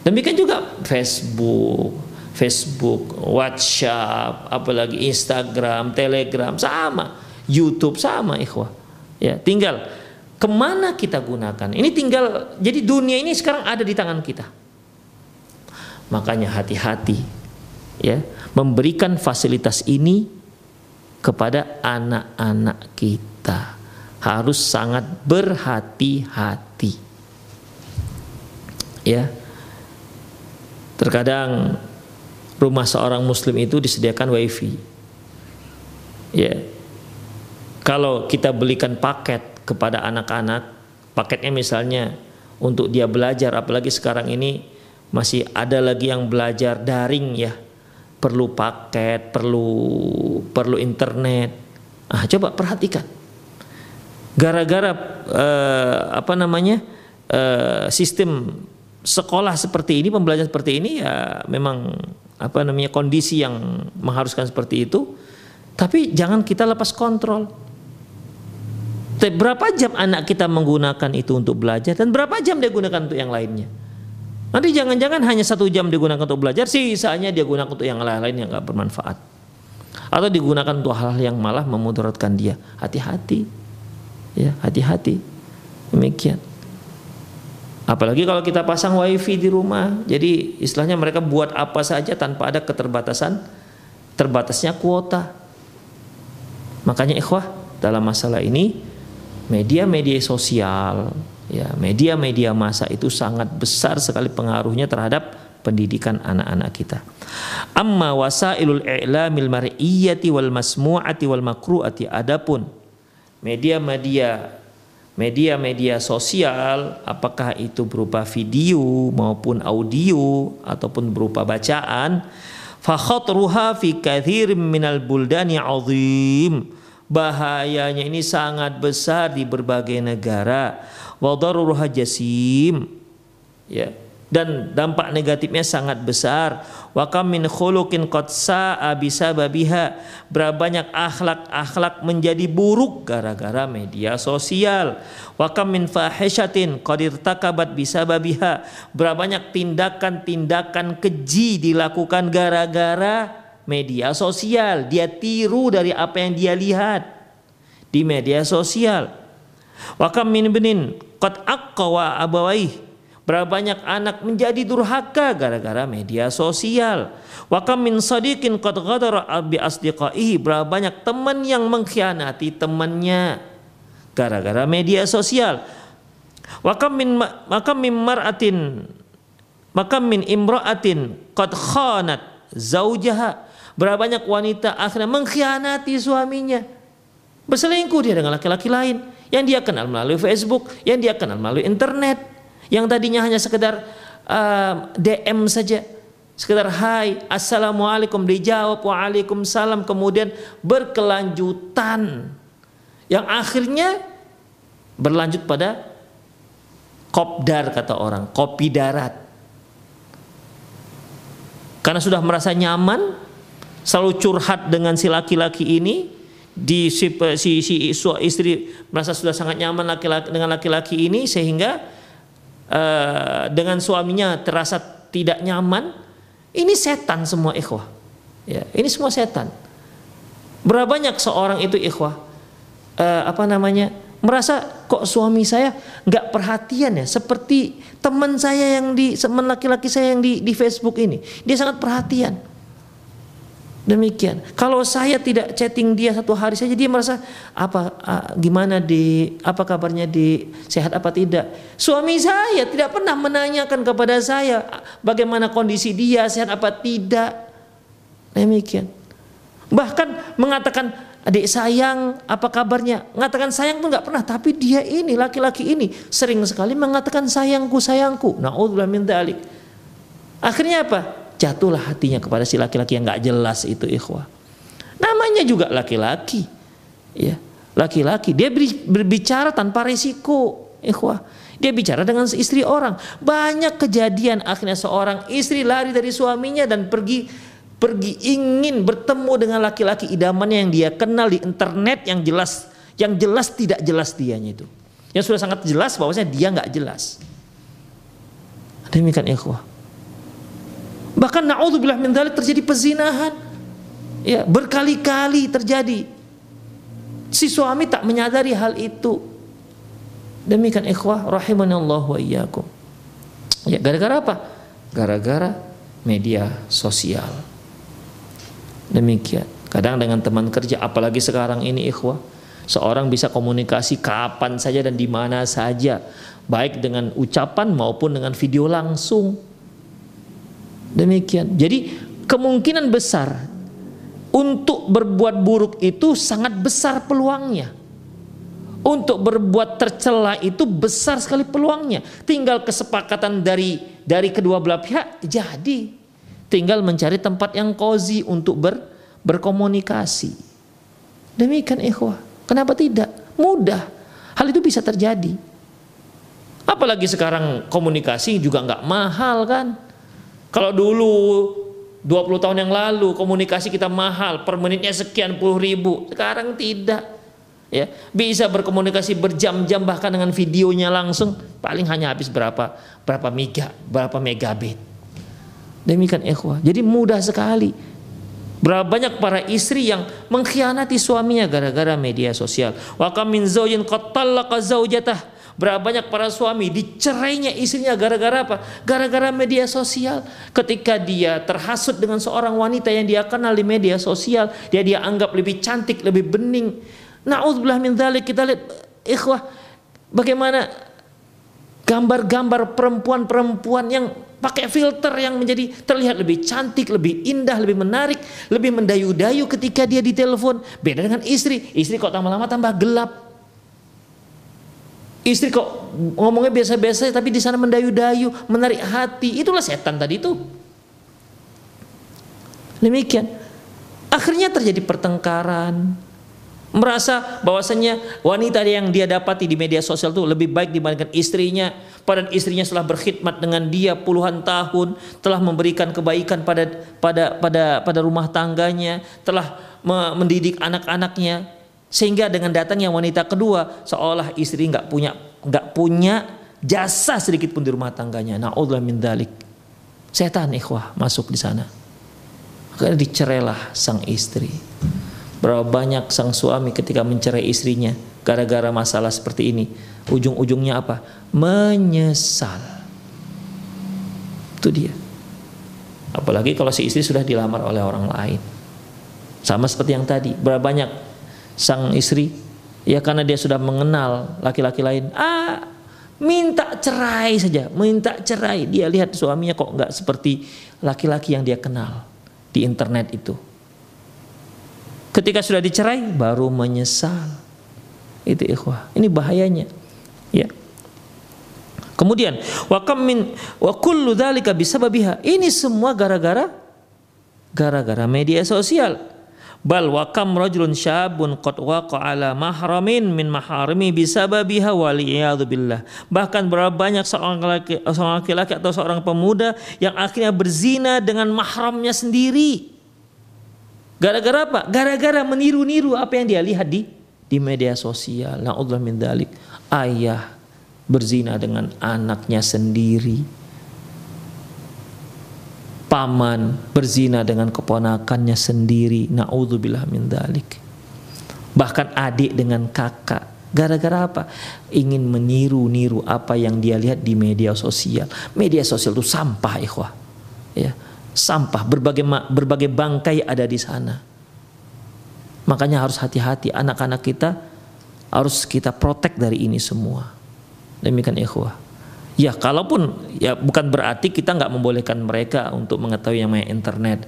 Demikian juga Facebook, Facebook, WhatsApp, apalagi Instagram, Telegram sama, YouTube sama ikhwah. Ya, tinggal Ke mana kita gunakan? Ini tinggal, jadi dunia ini sekarang ada di tangan kita. Makanya hati-hati, ya, memberikan fasilitas ini kepada anak-anak kita harus sangat berhati-hati. Ya, terkadang rumah seorang muslim itu disediakan wifi. Ya, kalau kita belikan paket kepada anak-anak paketnya misalnya untuk dia belajar apalagi sekarang ini masih ada lagi yang belajar daring ya. Perlu paket perlu perlu internet. Ah coba perhatikan. Gara-gara eh, apa namanya eh, sistem sekolah seperti ini pembelajaran seperti ini ya memang apa namanya kondisi yang mengharuskan seperti itu tapi jangan kita lepas kontrol Berapa jam anak kita menggunakan itu untuk belajar dan berapa jam dia gunakan untuk yang lainnya? Nanti jangan-jangan hanya satu jam digunakan untuk belajar, sisanya dia gunakan untuk yang lain-lain yang gak bermanfaat. Atau digunakan untuk hal-hal yang malah memudaratkan dia. Hati-hati. Ya, hati-hati. Demikian. Apalagi kalau kita pasang wifi di rumah, jadi istilahnya mereka buat apa saja tanpa ada keterbatasan, terbatasnya kuota. Makanya ikhwah dalam masalah ini media-media sosial, ya media-media masa itu sangat besar sekali pengaruhnya terhadap pendidikan anak-anak kita. Amma wasailul i'lamil mar'iyyati wal masmu'ati wal makru'ati adapun media-media media-media sosial apakah itu berupa video maupun audio ataupun berupa bacaan fa khatruha fi katsirin minal buldani 'azim. Bahayanya ini sangat besar di berbagai negara. Wadaruruha jasim. Ya dan dampak negatifnya sangat besar wa kam min khuluqin qad sa'a bisababiha berapa banyak akhlak-akhlak menjadi buruk gara-gara media sosial wa kam min fahishatin qad irtakabat bisababiha berapa banyak tindakan-tindakan keji dilakukan gara-gara media sosial. Dia tiru dari apa yang dia lihat di media sosial. Wa kam min benin qad aqwa abawaih. Berapa banyak anak menjadi durhaka gara-gara media sosial. Wa kam min sadiqin qad ghadara bi asdiqaihi. Berapa banyak teman yang mengkhianati temannya gara-gara media sosial. Wa kam min maka min mar'atin maka min imra'atin qad khanat zaujaha Berapa banyak wanita akhirnya mengkhianati suaminya. Berselingkuh dia dengan laki-laki lain yang dia kenal melalui Facebook, yang dia kenal melalui internet, yang tadinya hanya sekedar uh, DM saja, sekedar hai, assalamualaikum dijawab waalaikumsalam, kemudian berkelanjutan, yang akhirnya berlanjut pada kopdar kata orang, kopi darat. Karena sudah merasa nyaman, selalu curhat dengan si laki-laki ini di si, si, si istri merasa sudah sangat nyaman laki-laki dengan laki-laki ini sehingga uh, dengan suaminya terasa tidak nyaman ini setan semua ikhwah. Ya ini semua setan. Berapa banyak seorang itu ikhwah uh, apa namanya merasa kok suami saya nggak perhatian ya? Seperti teman saya yang di teman laki-laki saya yang di di Facebook ini dia sangat perhatian Demikian. Kalau saya tidak chatting dia satu hari saja dia merasa apa gimana di apa kabarnya di sehat apa tidak. Suami saya tidak pernah menanyakan kepada saya bagaimana kondisi dia sehat apa tidak. Demikian. Bahkan mengatakan adik sayang apa kabarnya mengatakan sayang itu nggak pernah tapi dia ini laki-laki ini sering sekali mengatakan sayangku sayangku naudzubillah min akhirnya apa jatuhlah hatinya kepada si laki-laki yang nggak jelas itu ikhwah. Namanya juga laki-laki. Ya, laki-laki dia berbicara tanpa resiko, ikhwah. Dia bicara dengan istri orang. Banyak kejadian akhirnya seorang istri lari dari suaminya dan pergi pergi ingin bertemu dengan laki-laki idamannya yang dia kenal di internet yang jelas yang jelas tidak jelas dianya itu. Yang sudah sangat jelas bahwasanya dia nggak jelas. Demikian ikhwah. Bahkan naudzubillah min dzalik terjadi pezinahan. Ya, berkali-kali terjadi. Si suami tak menyadari hal itu. Demikian ikhwah Allah wa iyyakum. Ya, gara-gara apa? Gara-gara media sosial. Demikian. Kadang dengan teman kerja apalagi sekarang ini ikhwah Seorang bisa komunikasi kapan saja dan di mana saja, baik dengan ucapan maupun dengan video langsung. Demikian. Jadi kemungkinan besar untuk berbuat buruk itu sangat besar peluangnya. Untuk berbuat tercela itu besar sekali peluangnya. Tinggal kesepakatan dari dari kedua belah pihak jadi. Tinggal mencari tempat yang kozi untuk ber, berkomunikasi. Demikian ikhwah. Kenapa tidak? Mudah. Hal itu bisa terjadi. Apalagi sekarang komunikasi juga nggak mahal kan. Kalau dulu 20 tahun yang lalu komunikasi kita mahal per menitnya sekian puluh ribu. Sekarang tidak. Ya, bisa berkomunikasi berjam-jam bahkan dengan videonya langsung paling hanya habis berapa berapa mega, berapa megabit. Demikian ikhwah. Jadi mudah sekali. Berapa banyak para istri yang mengkhianati suaminya gara-gara media sosial. Wa kam min zaujin qad. Berapa banyak para suami dicerainya istrinya gara-gara apa? Gara-gara media sosial. Ketika dia terhasut dengan seorang wanita yang dia kenal di media sosial, dia dia anggap lebih cantik, lebih bening. Nauzubillah min dzalik kita lihat ikhwah bagaimana gambar-gambar perempuan-perempuan yang pakai filter yang menjadi terlihat lebih cantik, lebih indah, lebih menarik, lebih mendayu-dayu ketika dia ditelepon. Beda dengan istri, istri kok lama-lama tambah gelap. Istri kok ngomongnya biasa-biasa tapi di sana mendayu-dayu, menarik hati. Itulah setan tadi itu. Demikian. Akhirnya terjadi pertengkaran, merasa bahwasanya wanita yang dia dapati di media sosial itu lebih baik dibandingkan istrinya padahal istrinya setelah berkhidmat dengan dia puluhan tahun telah memberikan kebaikan pada pada pada pada rumah tangganya telah mendidik anak-anaknya sehingga dengan datangnya wanita kedua seolah istri nggak punya nggak punya jasa sedikit pun di rumah tangganya naudzubillah min dalik setan ikhwah masuk di sana akhirnya dicerailah sang istri Berapa banyak sang suami ketika mencerai istrinya gara-gara masalah seperti ini. Ujung-ujungnya apa? Menyesal. Itu dia. Apalagi kalau si istri sudah dilamar oleh orang lain. Sama seperti yang tadi. Berapa banyak sang istri ya karena dia sudah mengenal laki-laki lain. Ah, minta cerai saja, minta cerai. Dia lihat suaminya kok nggak seperti laki-laki yang dia kenal di internet itu. Ketika sudah dicerai baru menyesal. Itu ikhwah. Ini bahayanya. Ya. Kemudian wa kam min wa kullu dzalika. Ini semua gara-gara gara-gara media sosial. Bal wa kam rajulun syabun qad waqa ala mahramin min maharimi bisababiha wal billah. Bahkan berapa banyak seorang laki, seorang laki-laki atau seorang pemuda yang akhirnya berzina dengan mahramnya sendiri Gara-gara apa? Gara-gara meniru-niru apa yang dia lihat di di media sosial. Na'udzubillah min dalik. Ayah berzina dengan anaknya sendiri. Paman berzina dengan keponakannya sendiri. Na'udzubillah min dalik. Bahkan adik dengan kakak. Gara-gara apa? Ingin meniru-niru apa yang dia lihat di media sosial. Media sosial itu sampah ikhwah. Ya sampah, berbagai berbagai bangkai ada di sana. Makanya harus hati-hati anak-anak kita harus kita protek dari ini semua. Demikian ikhwah. Ya kalaupun ya bukan berarti kita nggak membolehkan mereka untuk mengetahui yang namanya internet.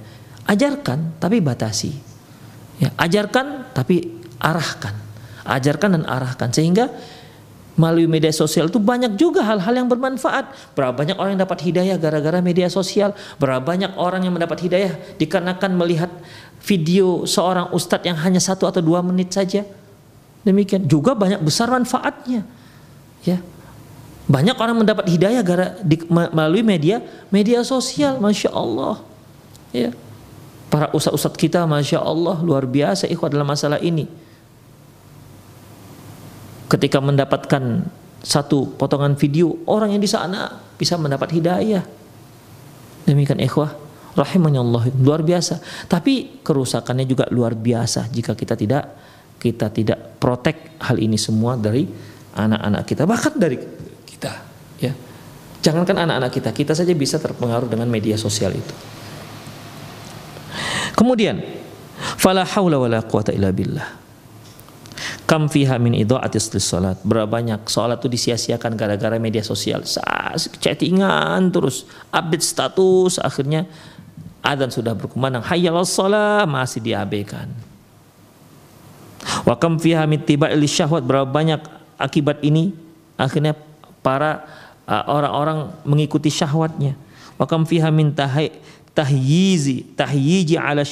Ajarkan tapi batasi. Ya, ajarkan tapi arahkan. Ajarkan dan arahkan sehingga melalui media sosial itu banyak juga hal-hal yang bermanfaat. Berapa banyak orang yang dapat hidayah gara-gara media sosial. Berapa banyak orang yang mendapat hidayah dikarenakan melihat video seorang ustadz yang hanya satu atau dua menit saja. Demikian juga banyak besar manfaatnya. Ya, Banyak orang mendapat hidayah gara di, melalui media media sosial, masya Allah. Ya, para ustadz-ustadz kita, masya Allah luar biasa ikhwah dalam masalah ini. Ketika mendapatkan satu potongan video, orang yang di sana bisa mendapat hidayah. Demikian ikhwah, rahimahnya Allah luar biasa. Tapi kerusakannya juga luar biasa jika kita tidak kita tidak protek hal ini semua dari anak-anak kita bahkan dari kita ya. Jangankan anak-anak kita kita saja bisa terpengaruh dengan media sosial itu. Kemudian fala haula wala quwata illa billah. Kam fiha min salat. Berapa banyak salat itu disia-siakan gara-gara media sosial. Chattingan terus update status akhirnya adzan sudah berkumandang. Hayyal shalah masih diabaikan. Wa kam fiha mittiba'il syahwat. Berapa banyak akibat ini? Akhirnya para uh, orang-orang uh, mengikuti syahwatnya. Wa kam fiha min tahyizi tahyiji ala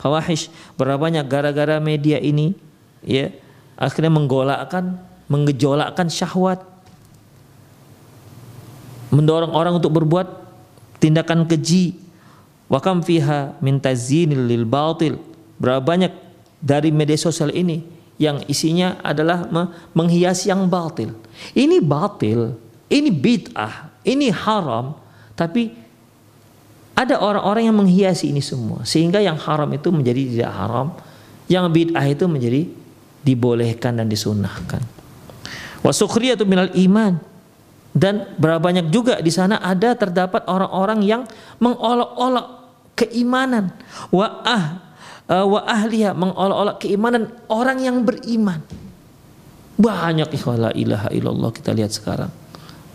fawahish berapa banyak gara-gara media ini ya akhirnya menggolakkan menggejolakkan syahwat mendorong orang untuk berbuat tindakan keji wa kam fiha min tazinil lil batil berapa banyak dari media sosial ini yang isinya adalah menghiasi yang batil. Ini batil, ini bid'ah, ini haram, tapi ada orang-orang yang menghiasi ini semua sehingga yang haram itu menjadi tidak haram, yang bid'ah itu menjadi dibolehkan dan disunahkan. Wasukhriyatu minal iman dan berapa banyak juga di sana ada terdapat orang-orang yang mengolok-olok keimanan. Wa ah uh, wa ahliya mengolok-olok keimanan orang yang beriman. Banyak ikhwala ilaha illallah kita lihat sekarang.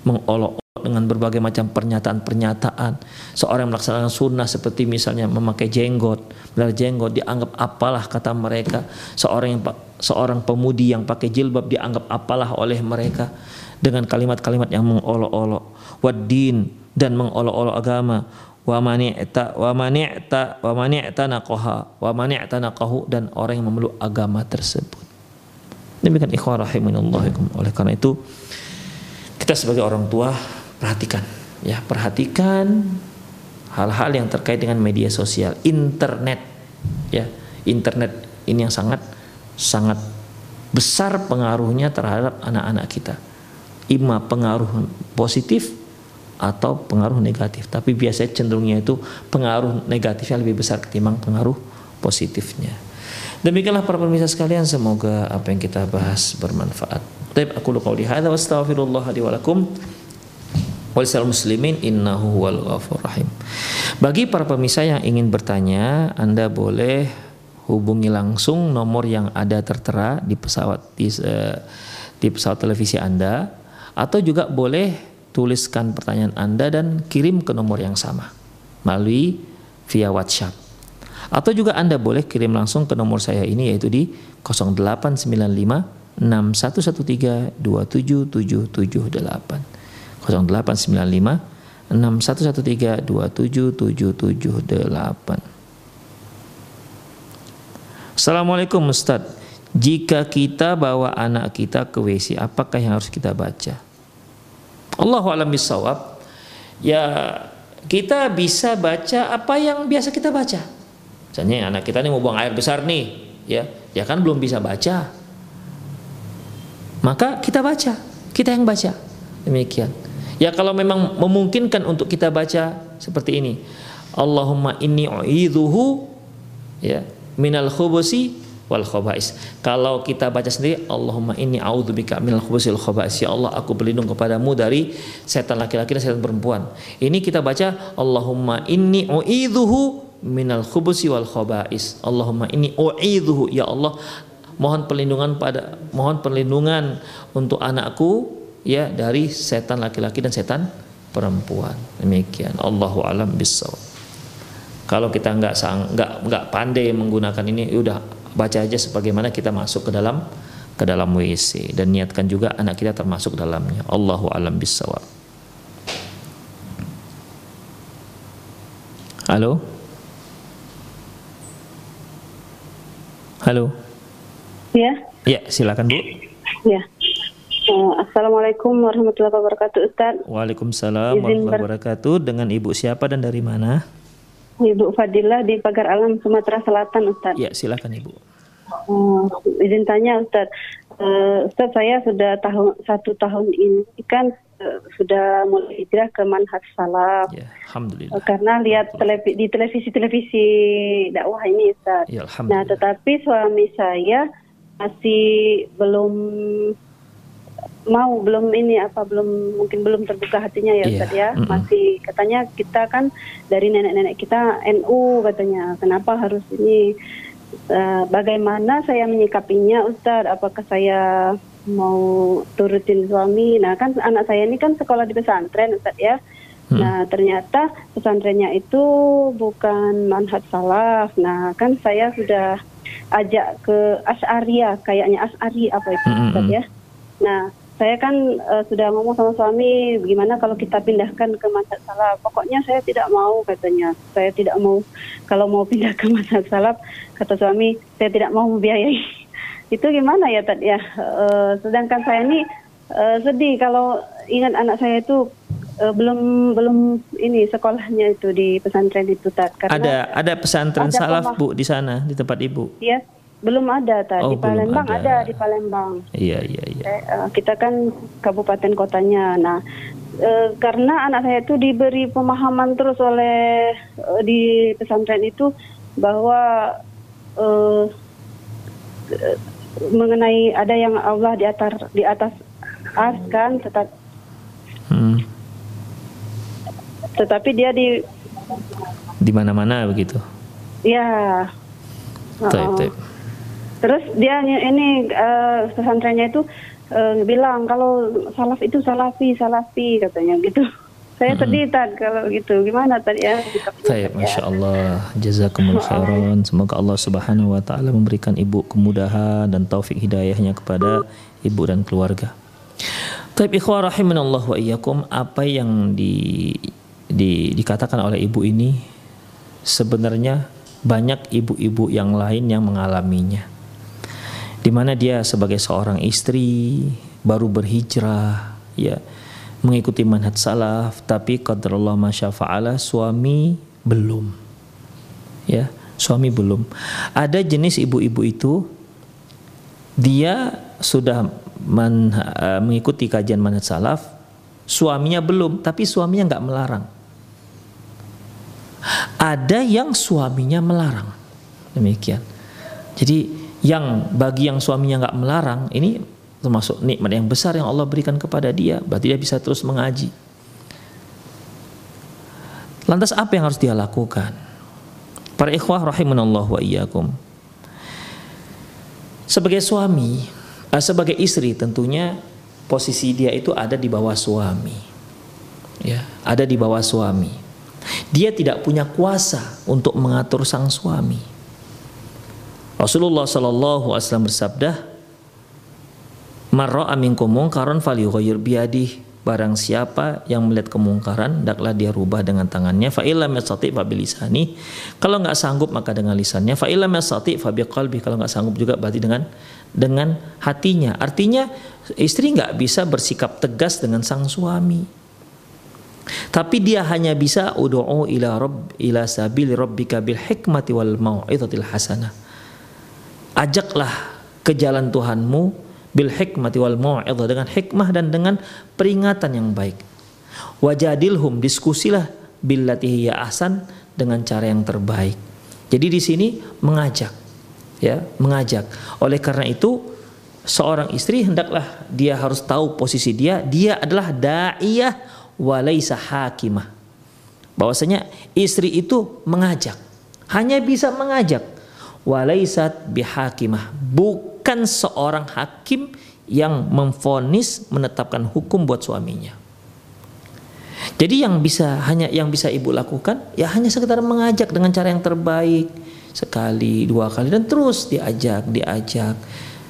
Mengolok-olok dengan berbagai macam pernyataan-pernyataan. Seorang yang melaksanakan sunnah seperti misalnya memakai jenggot, belar jenggot dianggap apalah kata mereka. Seorang yang seorang pemudi yang pakai jilbab dianggap apalah oleh mereka dengan kalimat-kalimat yang mengolok-olok. Waddin dan mengolok-olok agama wa mani'ta wa mani'ta wa mani'ta dan orang yang memeluk agama tersebut. Demikian ikhwan rahimanallah oleh karena itu kita sebagai orang tua perhatikan ya perhatikan hal-hal yang terkait dengan media sosial internet ya internet ini yang sangat sangat besar pengaruhnya terhadap anak-anak kita ima pengaruh positif atau pengaruh negatif. Tapi biasanya cenderungnya itu pengaruh negatifnya lebih besar ketimbang pengaruh positifnya. Demikianlah para pemirsa sekalian, semoga apa yang kita bahas bermanfaat. Taib aku lu qauli hadza wa astaghfirullah li wa lakum muslimin innahu huwal ghafur rahim. Bagi para pemirsa yang ingin bertanya, Anda boleh hubungi langsung nomor yang ada tertera di pesawat di, uh, di pesawat televisi Anda atau juga boleh tuliskan pertanyaan Anda dan kirim ke nomor yang sama melalui via WhatsApp. Atau juga Anda boleh kirim langsung ke nomor saya ini yaitu di 0895 6113 27778. 0895 6113 27778. Assalamualaikum Ustaz. Jika kita bawa anak kita ke WC, apakah yang harus kita baca? Allahu alam bisawab. Ya kita bisa baca apa yang biasa kita baca. Misalnya anak kita ini mau buang air besar nih, ya, ya kan belum bisa baca. Maka kita baca, kita yang baca. Demikian. Ya kalau memang memungkinkan untuk kita baca seperti ini. Allahumma inni u'idzuhu ya minal khubusi wal khabais. Kalau kita baca sendiri Allahumma inni a'udzubika minal khubusil khabais. Ya Allah, aku berlindung kepadamu dari setan laki-laki dan setan perempuan. Ini kita baca Allahumma inni u'idzuhu minal khubusi wal khabais. Allahumma inni u'idzuhu ya Allah, mohon perlindungan pada mohon perlindungan untuk anakku ya dari setan laki-laki dan setan perempuan. Demikian. Allahu alam bisawab. Kalau kita nggak nggak nggak pandai menggunakan ini, ya udah baca aja sebagaimana kita masuk ke dalam ke dalam WC dan niatkan juga anak kita termasuk dalamnya. Allahu alam bisawab. Halo? Halo? Ya. Ya, silakan Bu. Ya. Uh, Assalamualaikum warahmatullahi wabarakatuh Ustaz. Waalaikumsalam warahmatullahi wabarakatuh. Dengan Ibu siapa dan dari mana? Ibu Fadilah di Pagar Alam Sumatera Selatan Ustaz. Ya silakan Ibu. Uh, izin tanya Ustaz. Uh, Ustaz saya sudah tahun satu tahun ini kan uh, sudah mulai hijrah ke manhaj salaf. Ya, alhamdulillah. Uh, karena lihat televi di televisi-televisi dakwah ini Ustaz. Ya, nah, tetapi suami saya masih belum mau belum ini apa belum mungkin belum terbuka hatinya ya Ustaz yeah. ya. Mm -hmm. Masih katanya kita kan dari nenek-nenek kita NU katanya. Kenapa harus ini uh, bagaimana saya menyikapinya Ustaz? Apakah saya mau turutin suami? Nah, kan anak saya ini kan sekolah di pesantren Ustaz ya. Hmm. Nah, ternyata pesantrennya itu bukan manhaj salaf. Nah, kan saya sudah ajak ke As'aria, kayaknya As'ari apa itu hmm. Ustaz ya. Nah, saya kan uh, sudah ngomong sama suami gimana kalau kita pindahkan ke mazhab salaf? Pokoknya saya tidak mau katanya. Saya tidak mau kalau mau pindah ke mazhab salaf kata suami saya tidak mau membiayai. Itu gimana ya Tad? Ya uh, sedangkan saya ini uh, sedih kalau ingat anak saya itu uh, belum belum ini sekolahnya itu di pesantren itu Tad. Karena ada ada pesantren ada salaf Bu di sana di tempat Ibu? Iya belum ada tadi oh, di Palembang ada. ada di Palembang. Iya iya iya. Eh, kita kan kabupaten kotanya. Nah, e, karena anak saya itu diberi pemahaman terus oleh e, di pesantren itu bahwa e, mengenai ada yang Allah di atas di atas ars kan tetap hmm. tetapi dia di di mana-mana begitu. Ya. Taip, taip. Terus dia ini uh, pesantrennya itu uh, bilang kalau salaf itu salafi, salafi katanya gitu. Saya hmm. sedih tad kalau gitu. Gimana tadi ya? Baik, masya Allah. Jazakumul khairan. Semoga Allah Subhanahu Wa Taala memberikan ibu kemudahan dan taufik hidayahnya kepada ibu dan keluarga. Taib ikhwah rahimanallah wa iyyakum apa yang di, di, dikatakan oleh ibu ini sebenarnya banyak ibu-ibu yang lain yang mengalaminya di mana dia sebagai seorang istri baru berhijrah ya mengikuti manhaj salaf tapi qadarullah masyafa'ala suami belum. Ya suami belum. Ada jenis ibu-ibu itu dia sudah man, uh, mengikuti kajian manhaj salaf suaminya belum tapi suaminya nggak melarang. Ada yang suaminya melarang. Demikian. Jadi yang bagi yang suaminya nggak melarang ini termasuk nikmat yang besar yang Allah berikan kepada dia berarti dia bisa terus mengaji. Lantas apa yang harus dia lakukan? Para ikhwah rahimanallah wa iyyakum. Sebagai suami eh, sebagai istri tentunya posisi dia itu ada di bawah suami. Ya ada di bawah suami. Dia tidak punya kuasa untuk mengatur sang suami Rasulullah Shallallahu Alaihi Wasallam bersabda, "Marra aminkum mungkaran falyughayyir biyadih." Barang siapa yang melihat kemungkaran, hendaklah dia rubah dengan tangannya. Fa illam yastati fa bilisani. Kalau nggak sanggup maka dengan lisannya. Fa illam yastati fa biqalbi. Kalau nggak sanggup juga berarti dengan dengan hatinya. Artinya istri nggak bisa bersikap tegas dengan sang suami. Tapi dia hanya bisa ud'u ila rabb ila sabil rabbika bil hikmati wal mau'izatil hasanah ajaklah ke jalan Tuhanmu bil hikmati wal mau'izah dengan hikmah dan dengan peringatan yang baik. Wajadilhum diskusilah billati ya ahsan dengan cara yang terbaik. Jadi di sini mengajak ya, mengajak. Oleh karena itu seorang istri hendaklah dia harus tahu posisi dia, dia adalah da'iyah walaisa hakimah. Bahwasanya istri itu mengajak, hanya bisa mengajak walaisat bihakimah. Bukan seorang hakim yang memfonis menetapkan hukum buat suaminya. Jadi yang bisa hanya yang bisa ibu lakukan ya hanya sekedar mengajak dengan cara yang terbaik. Sekali dua kali dan terus diajak diajak.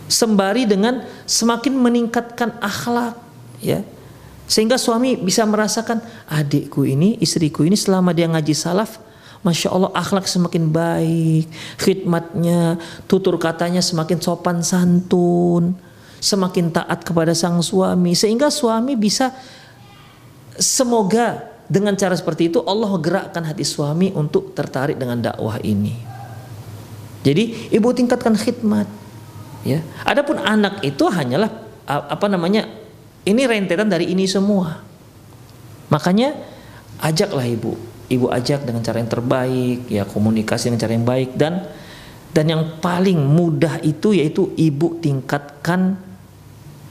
Sembari dengan semakin meningkatkan akhlak ya. Sehingga suami bisa merasakan adikku ini istriku ini selama dia ngaji salaf Masya Allah akhlak semakin baik, khidmatnya, tutur katanya semakin sopan santun. semakin taat kepada sang suami sehingga suami bisa semoga dengan cara seperti itu Allah gerakkan hati suami untuk tertarik dengan dakwah ini. Jadi ibu tingkatkan khidmat. Ya. Adapun anak itu hanyalah apa namanya? Ini rentetan dari ini semua. Makanya ajaklah ibu. Ibu ajak dengan cara yang terbaik, ya komunikasi dengan cara yang baik dan dan yang paling mudah itu yaitu ibu tingkatkan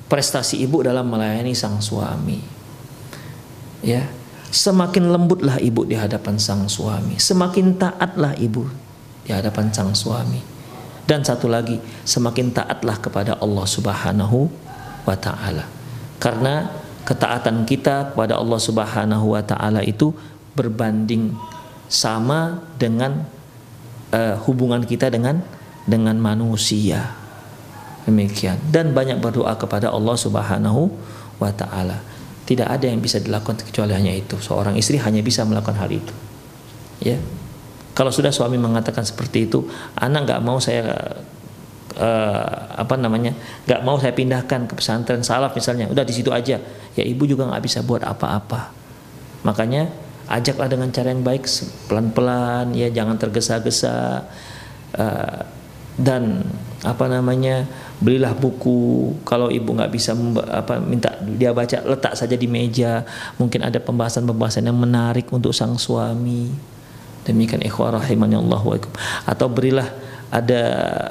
prestasi ibu dalam melayani sang suami. Ya, semakin lembutlah ibu di hadapan sang suami, semakin taatlah ibu di hadapan sang suami. Dan satu lagi, semakin taatlah kepada Allah Subhanahu wa taala. Karena ketaatan kita kepada Allah Subhanahu wa taala itu berbanding sama dengan uh, hubungan kita dengan dengan manusia. Demikian dan banyak berdoa kepada Allah Subhanahu wa taala. Tidak ada yang bisa dilakukan kecuali hanya itu. Seorang istri hanya bisa melakukan hal itu. Ya. Kalau sudah suami mengatakan seperti itu, anak nggak mau saya uh, apa namanya, nggak mau saya pindahkan ke pesantren salaf misalnya, udah di situ aja. Ya ibu juga nggak bisa buat apa-apa. Makanya ajaklah dengan cara yang baik, pelan-pelan, ya jangan tergesa-gesa. Uh, dan apa namanya belilah buku. Kalau ibu nggak bisa apa minta dia baca letak saja di meja. Mungkin ada pembahasan-pembahasan yang menarik untuk sang suami. Demikian ikhwah rahimani Allah atau berilah ada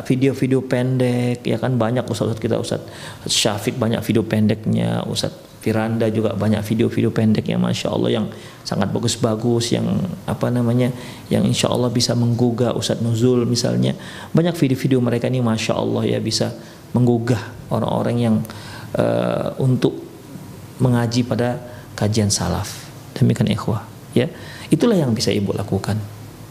video-video pendek ya kan? Banyak ustaz, kita ustaz Syafiq banyak video pendeknya ustaz Firanda juga banyak video-video pendek yang masya Allah yang sangat bagus-bagus yang apa namanya yang insya Allah bisa menggugah Ustadz Nuzul misalnya banyak video-video mereka ini masya Allah ya bisa menggugah orang-orang yang uh, untuk mengaji pada kajian salaf demikian ikhwah ya Itulah yang bisa ibu lakukan.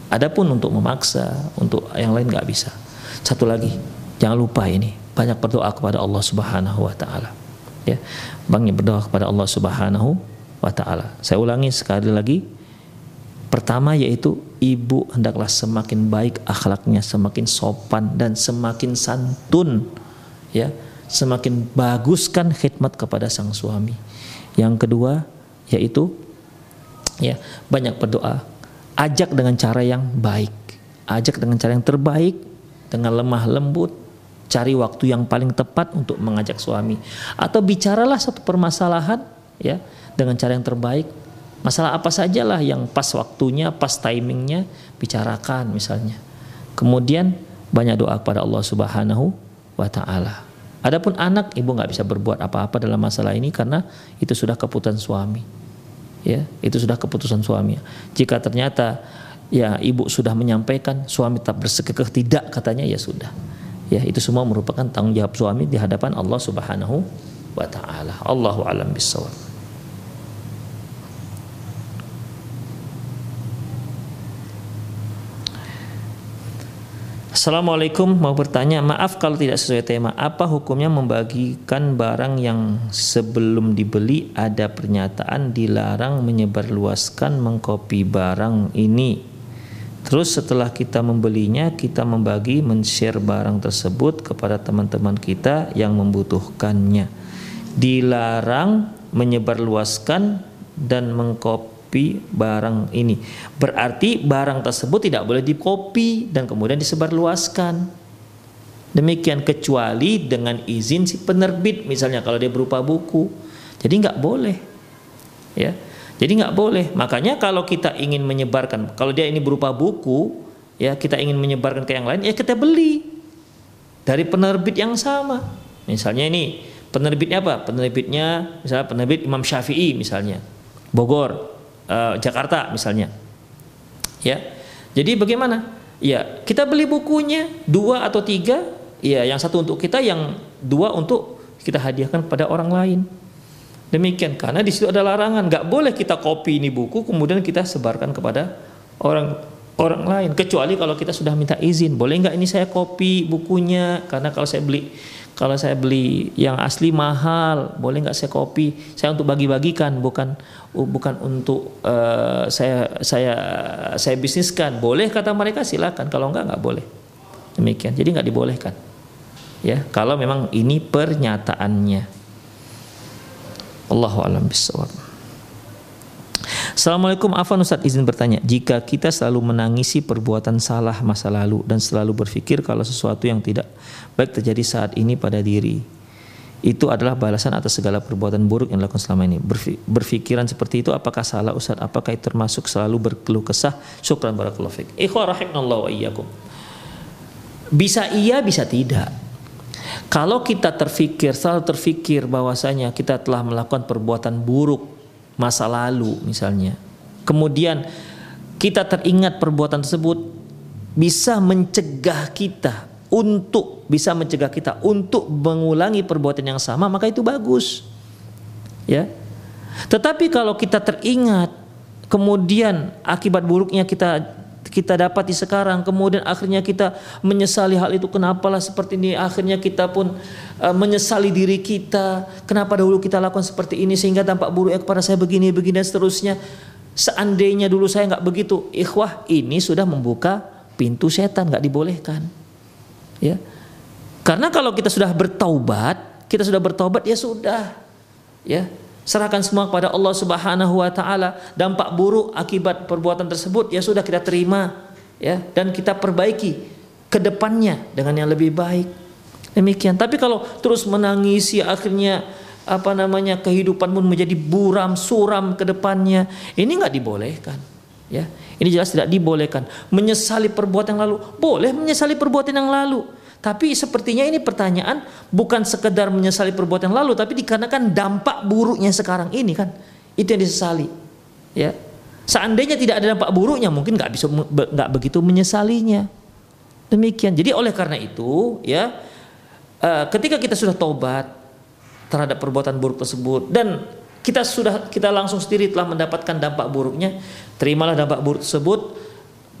Adapun untuk memaksa, untuk yang lain nggak bisa. Satu lagi, jangan lupa ini banyak berdoa kepada Allah Subhanahu wa taala. Ya. Banyak berdoa kepada Allah Subhanahu wa taala. Saya ulangi sekali lagi. Pertama yaitu ibu hendaklah semakin baik akhlaknya, semakin sopan dan semakin santun. Ya, semakin baguskan khidmat kepada sang suami. Yang kedua yaitu ya banyak berdoa ajak dengan cara yang baik ajak dengan cara yang terbaik dengan lemah lembut cari waktu yang paling tepat untuk mengajak suami. Atau bicaralah satu permasalahan ya dengan cara yang terbaik. Masalah apa sajalah yang pas waktunya pas timingnya bicarakan misalnya. Kemudian banyak doa kepada Allah Subhanahu wa taala. Adapun anak ibu nggak bisa berbuat apa-apa dalam masalah ini karena itu sudah keputusan suami. Ya itu sudah keputusan suami. Jika ternyata ya ibu sudah menyampaikan suami tak bersekekeh tidak katanya ya sudah ya itu semua merupakan tanggung jawab suami di hadapan Allah Subhanahu wa taala. Allahu alam bisawab Assalamualaikum. Mau bertanya maaf kalau tidak sesuai tema. Apa hukumnya membagikan barang yang sebelum dibeli ada pernyataan dilarang menyebarluaskan mengkopi barang ini terus setelah kita membelinya kita membagi men-share barang tersebut kepada teman-teman kita yang membutuhkannya dilarang menyebarluaskan dan mengkopi barang ini. Berarti barang tersebut tidak boleh dikopi dan kemudian disebarluaskan. Demikian kecuali dengan izin si penerbit misalnya kalau dia berupa buku. Jadi nggak boleh. Ya. Jadi nggak boleh. Makanya kalau kita ingin menyebarkan, kalau dia ini berupa buku, ya kita ingin menyebarkan ke yang lain, ya kita beli dari penerbit yang sama. Misalnya ini penerbitnya apa? Penerbitnya misalnya penerbit Imam Syafi'i misalnya. Bogor uh, Jakarta misalnya. Ya. Jadi bagaimana? Ya, kita beli bukunya dua atau tiga, ya yang satu untuk kita, yang dua untuk kita hadiahkan pada orang lain. Demikian karena di situ ada larangan, nggak boleh kita copy ini buku kemudian kita sebarkan kepada orang orang lain. Kecuali kalau kita sudah minta izin. Boleh nggak ini saya copy bukunya? Karena kalau saya beli kalau saya beli yang asli mahal boleh nggak saya kopi saya untuk bagi-bagikan bukan bukan untuk uh, saya saya saya bisniskan. Boleh kata mereka silakan. Kalau nggak nggak boleh. Demikian. Jadi nggak dibolehkan. Ya, kalau memang ini pernyataannya. Allahu a'lam bishawab. Assalamualaikum. Afan Ustaz izin bertanya. Jika kita selalu menangisi perbuatan salah masa lalu Dan selalu berpikir kalau sesuatu yang tidak baik terjadi saat ini pada diri Itu adalah balasan atas segala perbuatan buruk yang dilakukan selama ini. Berpikiran seperti itu apakah salah Ustaz? Apakah itu termasuk selalu berkeluh kesah? Syukran barakallahu fiqh Ikhwa rahimahullah wa iyyakum. Bisa iya bisa tidak kalau kita terfikir, selalu terfikir bahwasanya kita telah melakukan perbuatan buruk masa lalu misalnya. Kemudian kita teringat perbuatan tersebut bisa mencegah kita untuk bisa mencegah kita untuk mengulangi perbuatan yang sama maka itu bagus. Ya. Tetapi kalau kita teringat kemudian akibat buruknya kita kita dapati sekarang. Kemudian akhirnya kita menyesali hal itu. Kenapalah seperti ini? Akhirnya kita pun uh, menyesali diri kita. Kenapa dahulu kita lakukan seperti ini sehingga dampak buruknya kepada saya begini begini dan seterusnya. Seandainya dulu saya nggak begitu. Ikhwah ini sudah membuka pintu setan. Nggak dibolehkan. Ya. Karena kalau kita sudah bertaubat kita sudah bertaubat ya sudah. Ya Serahkan semua kepada Allah Subhanahu wa taala. Dampak buruk akibat perbuatan tersebut ya sudah kita terima ya dan kita perbaiki ke depannya dengan yang lebih baik. Demikian. Tapi kalau terus menangisi akhirnya apa namanya kehidupan pun menjadi buram suram ke depannya, ini nggak dibolehkan. Ya, ini jelas tidak dibolehkan. Menyesali perbuatan yang lalu, boleh menyesali perbuatan yang lalu tapi sepertinya ini pertanyaan bukan sekedar menyesali perbuatan lalu, tapi dikarenakan dampak buruknya sekarang ini kan, itu yang disesali. Ya, seandainya tidak ada dampak buruknya, mungkin nggak bisa nggak begitu menyesalinya. Demikian. Jadi oleh karena itu, ya, uh, ketika kita sudah tobat terhadap perbuatan buruk tersebut dan kita sudah kita langsung sendiri telah mendapatkan dampak buruknya, terimalah dampak buruk tersebut,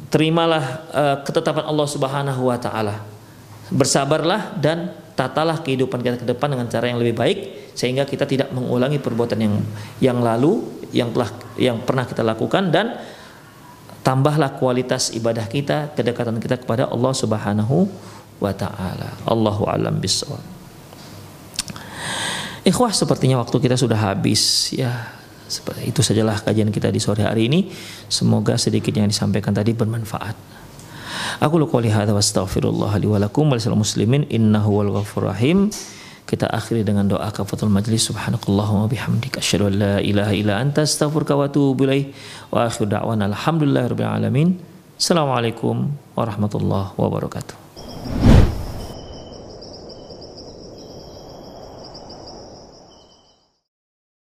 terimalah uh, ketetapan Allah Subhanahu wa taala bersabarlah dan tatalah kehidupan kita ke depan dengan cara yang lebih baik sehingga kita tidak mengulangi perbuatan yang yang lalu yang telah yang pernah kita lakukan dan tambahlah kualitas ibadah kita kedekatan kita kepada Allah Subhanahu wa taala. Allahu alam bisawab. Ikhwah sepertinya waktu kita sudah habis ya. Seperti itu sajalah kajian kita di sore hari ini. Semoga sedikit yang disampaikan tadi bermanfaat. Aku lu qouli hadza wastaghfirullah li wa lakum wa muslimin innahu wal ghafur rahim. Kita akhiri dengan doa kafatul majlis subhanakallahumma bihamdika asyhadu an la ilaha illa anta astaghfiruka wa atubu ilaik wa akhiru da'wana alhamdulillahirabbil alamin. Assalamualaikum warahmatullahi wabarakatuh.